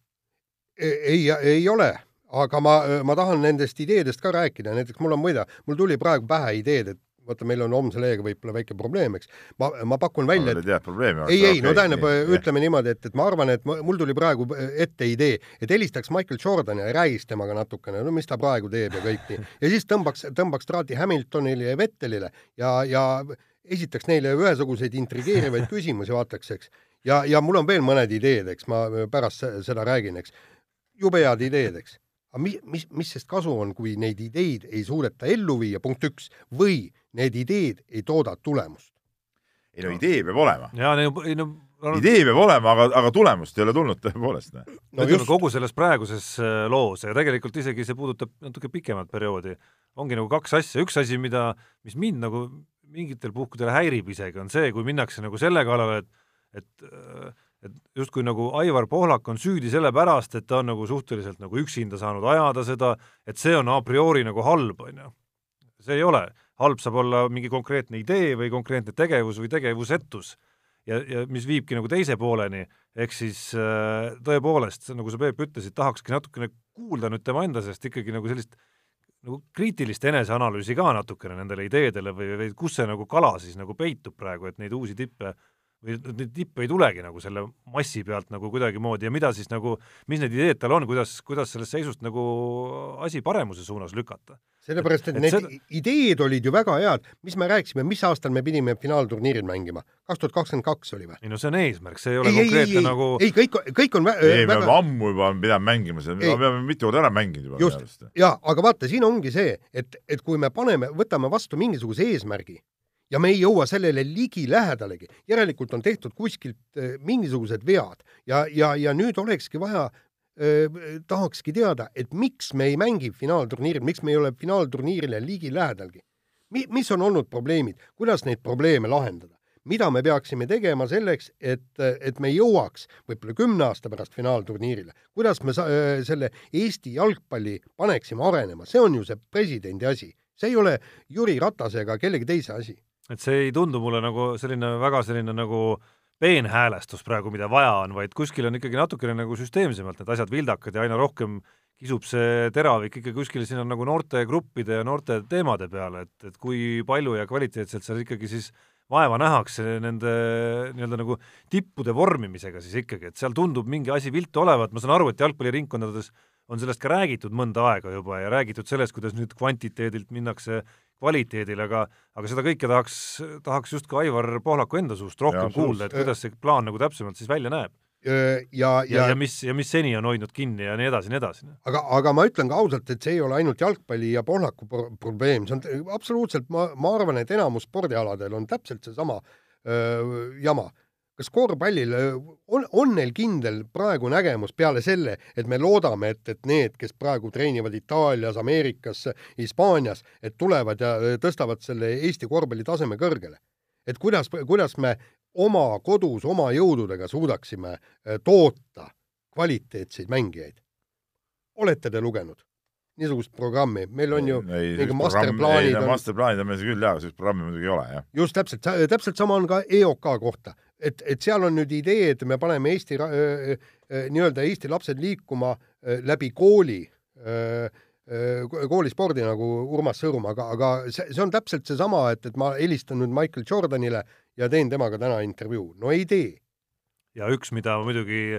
ei, ei ole, aga ma, ma tahan nendest ideedest ka rääkida, näiteks mul on muide, mul tuli praegu pähe ideed, et vaata, meil on homse lehega võib-olla väike probleem, eks. ma, ma pakun välja, et tead probleemi. ei, ei okay,, no tähendab, ütleme niimoodi, et, et ma arvan, et mul tuli praegu ette idee, et helistaks Michael Jordan ja räägiks temaga natukene, no mis ta praegu teeb ja kõik nii. ja siis tõmbaks, tõmbaks traati Hamiltonile ja Vettelile ja, ja esitaks neile ühesuguseid intrigeerivaid küsimusi, vaataks, eks. ja, ja mul on veel mõned ideed, eks, ma pärast seda räägin, eks. jube head ideed, eks. Aga mis, mis, mis sest kasu on, kui neid ideid ei suudeta ellu viia, punkt üks, või need ideed ei tooda tulemust? ei no idee peab olema. jaa, ei no idee peab olema, aga, aga tulemust ei ole tulnud tõepoolest. no ütleme just... kogu selles praeguses äh, loos ja tegelikult isegi see puudutab natuke pikemat perioodi, ongi nagu kaks asja, üks asi, mida, mis mind nagu mingitel puhkudel häirib isegi, on see, kui minnakse nagu selle kallale, et et et justkui nagu Aivar Pohlak on süüdi sellepärast, et ta on nagu suhteliselt nagu üksinda saanud ajada seda, et see on a priori nagu halb, on ju. see ei ole, halb saab olla mingi konkreetne idee või konkreetne tegevus või tegevusetus ja, ja mis viibki nagu teise pooleni, ehk siis äh, tõepoolest, nagu sa, Peep, ütlesid, tahakski natukene kuulda nüüd tema enda seest ikkagi nagu sellist nagu kriitilist eneseanalüüsi ka natukene nendele ideedele või, või kus see nagu kala siis nagu peitub praegu, et neid uusi tippe või neid tippe ei tulegi nagu selle massi pealt nagu kuidagimoodi ja mida siis nagu, mis need ideed tal on, kuidas, kuidas sellest seisust nagu asi paremuse suunas lükata? sellepärast, et, et need seda... ideed olid ju väga head, mis me rääkisime, mis aastal me pidime finaalturniiril mängima? kaks tuhat kakskümmend kaks oli või? ei no see on eesmärk, see ei ole ei, konkreetne ei, nagu ei, kõik, kõik on vä ei, me väga... ammu juba pidame mängima seda, me oleme mitu korda ära mänginud juba. just, jaa, aga vaata, siin ongi see, et, et kui me paneme, võtame vastu mingisuguse eesmärgi, ja me ei jõua sellele ligilähedalegi. järelikult on tehtud kuskilt äh, mingisugused vead ja, ja, ja nüüd olekski vaja äh,, tahakski teada, et miks me ei mängi finaalturniiril, miks me ei ole finaalturniirile ligilähedalgi Mi,. mis on olnud probleemid, kuidas neid probleeme lahendada? mida me peaksime tegema selleks, et, et me jõuaks võib-olla kümne aasta pärast finaalturniirile, kuidas me äh, selle Eesti jalgpalli paneksime arenema, see on ju see presidendi asi, see ei ole Jüri Ratase ega kellegi teise asi et see ei tundu mulle nagu selline väga selline nagu peenhäälestus praegu, mida vaja on, vaid kuskil on ikkagi natukene nagu süsteemsemalt need asjad vildakad ja aina rohkem kisub see teravik ikka kuskil sinna nagu noortegruppide ja noorte teemade peale, et, et kui palju ja kvaliteetselt seal ikkagi siis vaeva nähakse nende nii-öelda nagu tippude vormimisega siis ikkagi, et seal tundub mingi asi viltu olevat, ma saan aru, et jalgpalliringkondades on sellest ka räägitud mõnda aega juba ja räägitud sellest, kuidas nüüd kvantiteedilt minnakse kvaliteedile, aga aga seda kõike tahaks, tahaks just ka Aivar Pohlaku enda suust rohkem ja, kuulda, et kuidas see plaan nagu täpsemalt siis välja näeb. ja, ja, ja, ja mis, ja mis seni on hoidnud kinni ja nii edasi, nii edasi. aga, aga ma ütlen ka ausalt, et see ei ole ainult jalgpalli ja Pohlaku pro probleem, see on absoluutselt, ma, ma arvan, et enamus spordialadel on täpselt seesama öö, jama kas korvpallil on, on neil kindel praegu nägemus peale selle, et me loodame, et, et need, kes praegu treenivad Itaalias, Ameerikas, Hispaanias, et tulevad ja tõstavad selle Eesti korvpalli taseme kõrgele? et kuidas, kuidas me oma kodus oma jõududega suudaksime toota kvaliteetseid mängijaid? olete te lugenud? niisugust programmi, meil on ju ei, mingi masterplaanid masterplaanid on meil küll jaa, sellist programmi muidugi ei ole, jah. just täpselt, täpselt sama on ka EOK kohta et, et seal on nüüd idee, et me paneme Eesti nii-öelda Eesti lapsed liikuma läbi kooli, koolispordi nagu Urmas Sõõrum, aga, aga see, see on täpselt seesama, et, et ma helistan nüüd Michael Jordanile ja teen temaga täna intervjuu. no ei tee. ja üks, mida muidugi,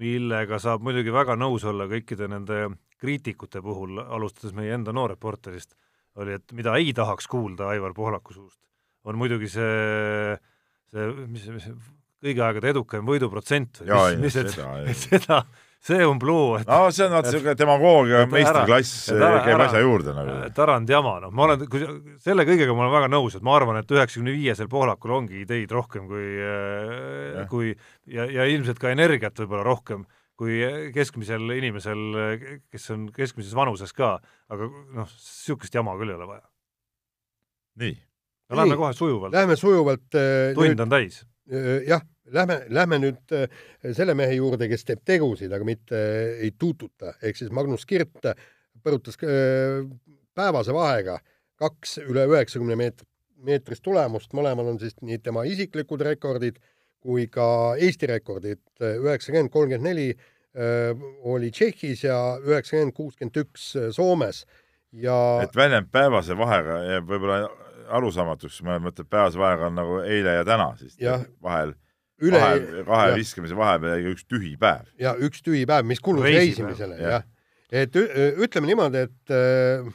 millega saab muidugi väga nõus olla kõikide nende kriitikute puhul, alustades meie enda noorreporterist, oli, et mida ei tahaks kuulda Aivar Pohlaku suust, on muidugi see see, mis, mis kõigi aegade edukaim võiduprotsent või mis, mis, et, et seda, see on bluu, et no see on vaata niisugune demagoogia meistriklass ära- käib asja juurde nagu. Tarand jama, noh, ma olen, kui selle kõigega ma olen väga nõus, et ma arvan, et üheksakümne viiesel Pohlakul ongi ideid rohkem kui, Jah. kui ja, ja ilmselt ka energiat võib-olla rohkem kui keskmisel inimesel, kes on keskmises vanuses ka, aga noh, niisugust jama küll ei ole vaja. nii, no lähme kohe sujuvalt, Lähme sujuvalt äh, tund on täis. Äh, jah, lähme, lähme nüüd äh, selle mehe juurde, kes teeb tegusid, aga mitte ei tuututa, ehk siis Magnus Kirt põrutas päevase vahega kaks üle üheksakümne meetrit, meetrist tulemust, mõlemal on siis nii tema isiklikud rekordid kui ka Eesti rekordid, üheksakümmend, kolmkümmend neli oli Tšehhis ja üheksakümmend, kuuskümmend üks Soomes. Ja et väljend päevase vahega jääb võib-olla arusaamatuks, ma mõtlen, päevase vahega on nagu eile ja täna, siis Jah. vahel üle kahe, kahe viskamise vahepeal jäi üks tühi päev. ja üks tühi päev, mis kulus Reisipäev, reisimisele, jah. et ütleme niimoodi, et äh,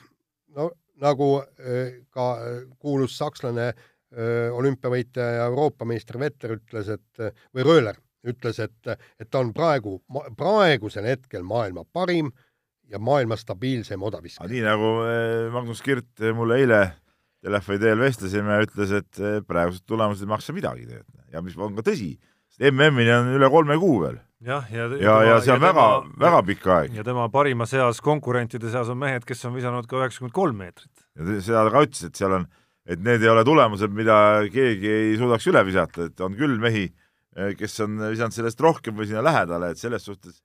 no nagu äh, ka äh, kuulus sakslane olümpiavõitja ja Euroopa meister Vetter ütles, et või Rööler ütles, et, et ta on praegu, praegusel hetkel maailma parim ja maailma stabiilsem odaviskaja. nii nagu Magnus Kirt mulle eile telefoni teel vestlesime ja ütles, et eh, praegused tulemused ei maksa midagi tegelikult ja mis on ka tõsi, sest MM-ini on üle kolme kuu veel jah, ja ja, ja see on väga, väga pikk aeg ja tema parima seas, konkurentide seas on mehed, kes on visanud ka üheksakümmend kolm meetrit. ja seda ta ka ütles, et seal on, et need ei ole tulemused, mida keegi ei suudaks üle visata, et on küll mehi, kes on visanud sellest rohkem või sinna lähedale, et selles suhtes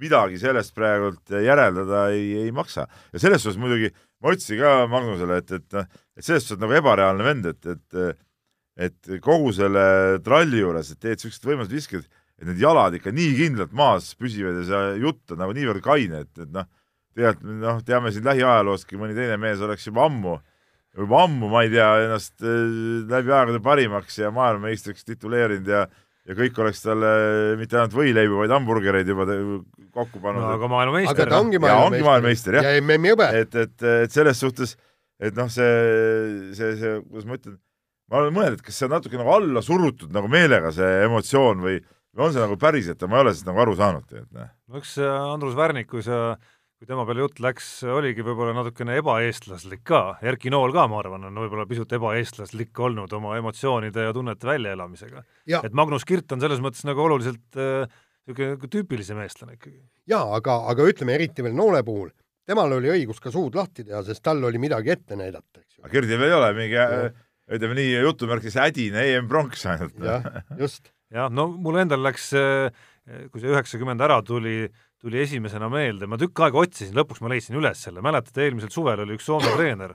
midagi sellest praegult järeldada ei, ei maksa. ja selles suhtes muidugi ma ütlesin ka Magnusele, et, et noh, et selles suhtes nagu ebareaalne vend, et, et et kogu selle tralli juures, et teed siuksed võimalused viskad, et need jalad ikka nii kindlalt maas püsivad ja see jutt on nagu niivõrd kaine, et, et noh, tegelikult noh, teame siin lähiajaloostki mõni teine mees oleks juba ammu juba ammu, ma ei tea, ennast äh, läbi aegade parimaks ja maailmameistriks tituleerinud ja ja kõik oleks talle mitte ainult võileibu, vaid hamburgereid juba kokku pannud no aga maailmameister aga ta ongi ja ongi maailmameister, jah. ja MM-i hõbe. et, et, et selles suhtes, et noh, see, see, see, kuidas ma ütlen, ma olen mõelnud, et kas see on natuke nagu alla surutud nagu meelega, see emotsioon või või on see nagu päriselt, ma ei ole sellest nagu aru saanud tegelikult, noh. no eks see Andrus Värnik, kui sa, kui tema peale jutt läks, oligi võib-olla natukene ebaeestlaslik ka, Erki Nool ka, ma arvan, on võib-olla pisut ebaeestlaslik olnud oma emotsioonide ja tunnete väljaelamisega. ja, et Magnus Kirt on selles mõttes nagu oluliselt niisugune äh, tüüpilisem eestlane ikkagi. ja aga, aga ütleme eriti veel Noole puhul, temal oli õigus ka suud lahti teha, sest tal oli midagi ette näidata, eks ju. aga Gerdil ei ole mingi, ütleme nii jutumärkis hädine EM-pronks ainult. jah, just. jah, no mul endal läks, kui see üheksakümmend ära tuli, tuli esimesena meelde, ma tükk aega otsisin, lõpuks ma leidsin üles selle, mäletate, eelmisel suvel oli üks Soome treener,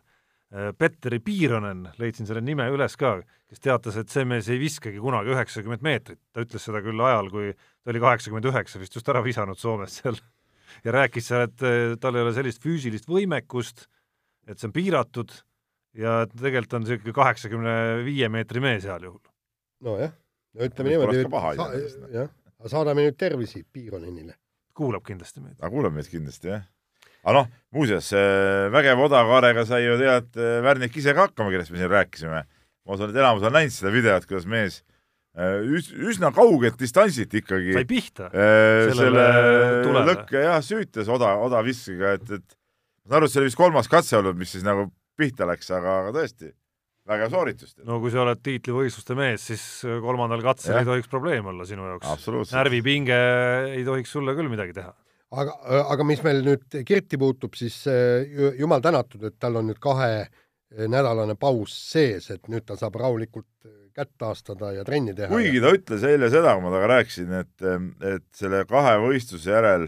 Petteri Piironen, leidsin selle nime üles ka, kes teatas, et see mees ei viskagi kunagi üheksakümmend meetrit, ta ütles seda küll ajal, kui ta oli kaheksakümmend üheksa vist just ära visanud Soomes seal ja rääkis seal, et eh, tal ei ole sellist füüsilist võimekust, et see on piiratud ja et tegelikult on niisugune kaheksakümne viie meetri mees heal juhul. nojah, no ütleme niimoodi iseenesest, noh. jah, saadame nüüd tervisi Piironenile. kuulab kindlasti meid. aga kuulab meid kindlasti, jah. aga noh, muuseas, vägev odakaarega sai ju tead äh, Värnik ise ka hakkama, kellest me siin rääkisime. ma usun, et enamus on näinud seda videot, kuidas mees äh, üs, üsna kaugelt distantsilt ikkagi sai pihta. äh, selle lõkke jah, süütas oda, odaviskega, et, et ma saan aru, et see oli vist kolmas katse olnud, mis siis nagu pihta läks, aga, aga tõesti, vägev sooritus. no kui sa oled tiitlivõistluste mees, siis kolmandal katsel Jah. ei tohiks probleem olla sinu jaoks. närvipinge ei tohiks sulle küll midagi teha. aga, aga mis meil nüüd Kirti puutub, siis äh, ju- jumal tänatud, et tal on nüüd kahenädalane paus sees, et nüüd ta saab rahulikult äh, kätt taastada ja trenni teha. kuigi ta ütles eile seda, kui ma temaga rääkisin, et, et selle kahe võistluse järel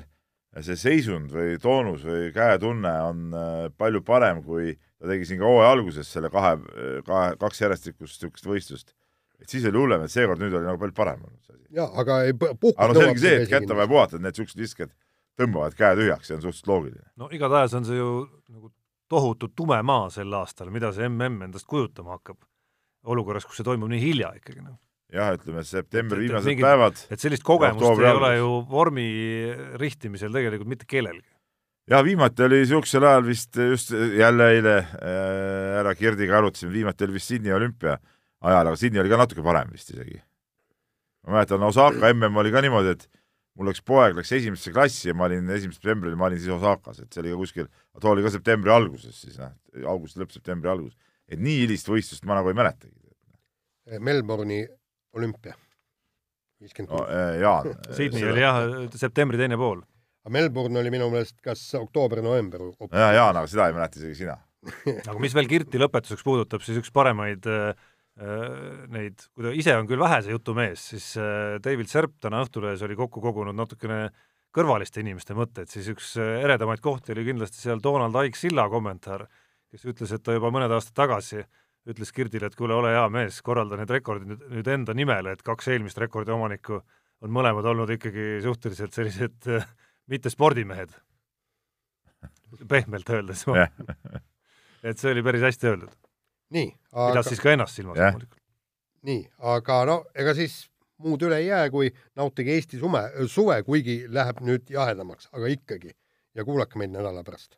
see seisund või toonus või käetunne on äh, palju parem, kui ta tegi siin ka hooaja alguses selle kahe, kahe, kaks järjestikust niisugust võistlust. et siis oli hullem, et seekord nüüd oli nagu palju parem olnud see asi. ja aga ei pu- puhkus aga no selge see, et kätte on vaja puhata, et need niisugused visked tõmbavad käe tühjaks, see on suhteliselt loogiline. no igatahes on see ju nagu tohutu tume maa sel aastal, mida see mm endast kujutama hakkab. olukorras, kus see toimub nii hilja ikkagi noh. jah, ütleme septembri viimased mingid- päevad et sellist kogemust ei ole algus. ju vormi rihtimisel tegelikult mitte kellelgi. jah, viimati oli niisugusel ajal vist just jälle eile äh, härra Kirdiga arutasime, viimati oli vist Sydney olümpia ajal, aga Sydney oli ka natuke parem vist isegi. ma mäletan, Osaka mm oli ka niimoodi, et mul läks poeg läks esimesse klassi ja ma olin esimesel septembril, ma olin siis Osakas, et see oli ka kuskil, too oli ka septembri alguses siis noh, augusti lõpp, septembri algus. Et nii hilist võistlust ma nagu ei mäletagi. Melbourne'i olümpia, viiskümmend no, kuus. eh, Jaan. Sydney oli jah, septembri teine pool. aga Melbourne oli minu meelest kas oktoober-november. jaa, Jaan, aga seda ei mäleta isegi sina. aga mis veel Kirti lõpetuseks puudutab, siis üks paremaid äh, neid, kui ta ise on küll vähese jutumees, siis äh, David Serp täna Õhtulehes oli kokku kogunud natukene kõrvaliste inimeste mõtteid, siis üks eredamaid kohti oli kindlasti seal Donald Aik-Silla kommentaar, kes ütles, et ta juba mõned aastad tagasi ütles Kirdile, et kuule, ole hea mees, korralda need rekordid nüüd, enda nimele, et kaks eelmist rekordi omanikku on mõlemad olnud ikkagi suhteliselt sellised mitte spordimehed, pehmelt öeldes et see oli päris hästi öeldud nii aga.... pidas siis ka ennast silmas loomulikult. nii, aga no ega siis muud üle ei jää, kui nautige Eesti sume, suve, kuigi läheb nüüd jahedamaks, aga ikkagi. ja kuulake meid nädala pärast.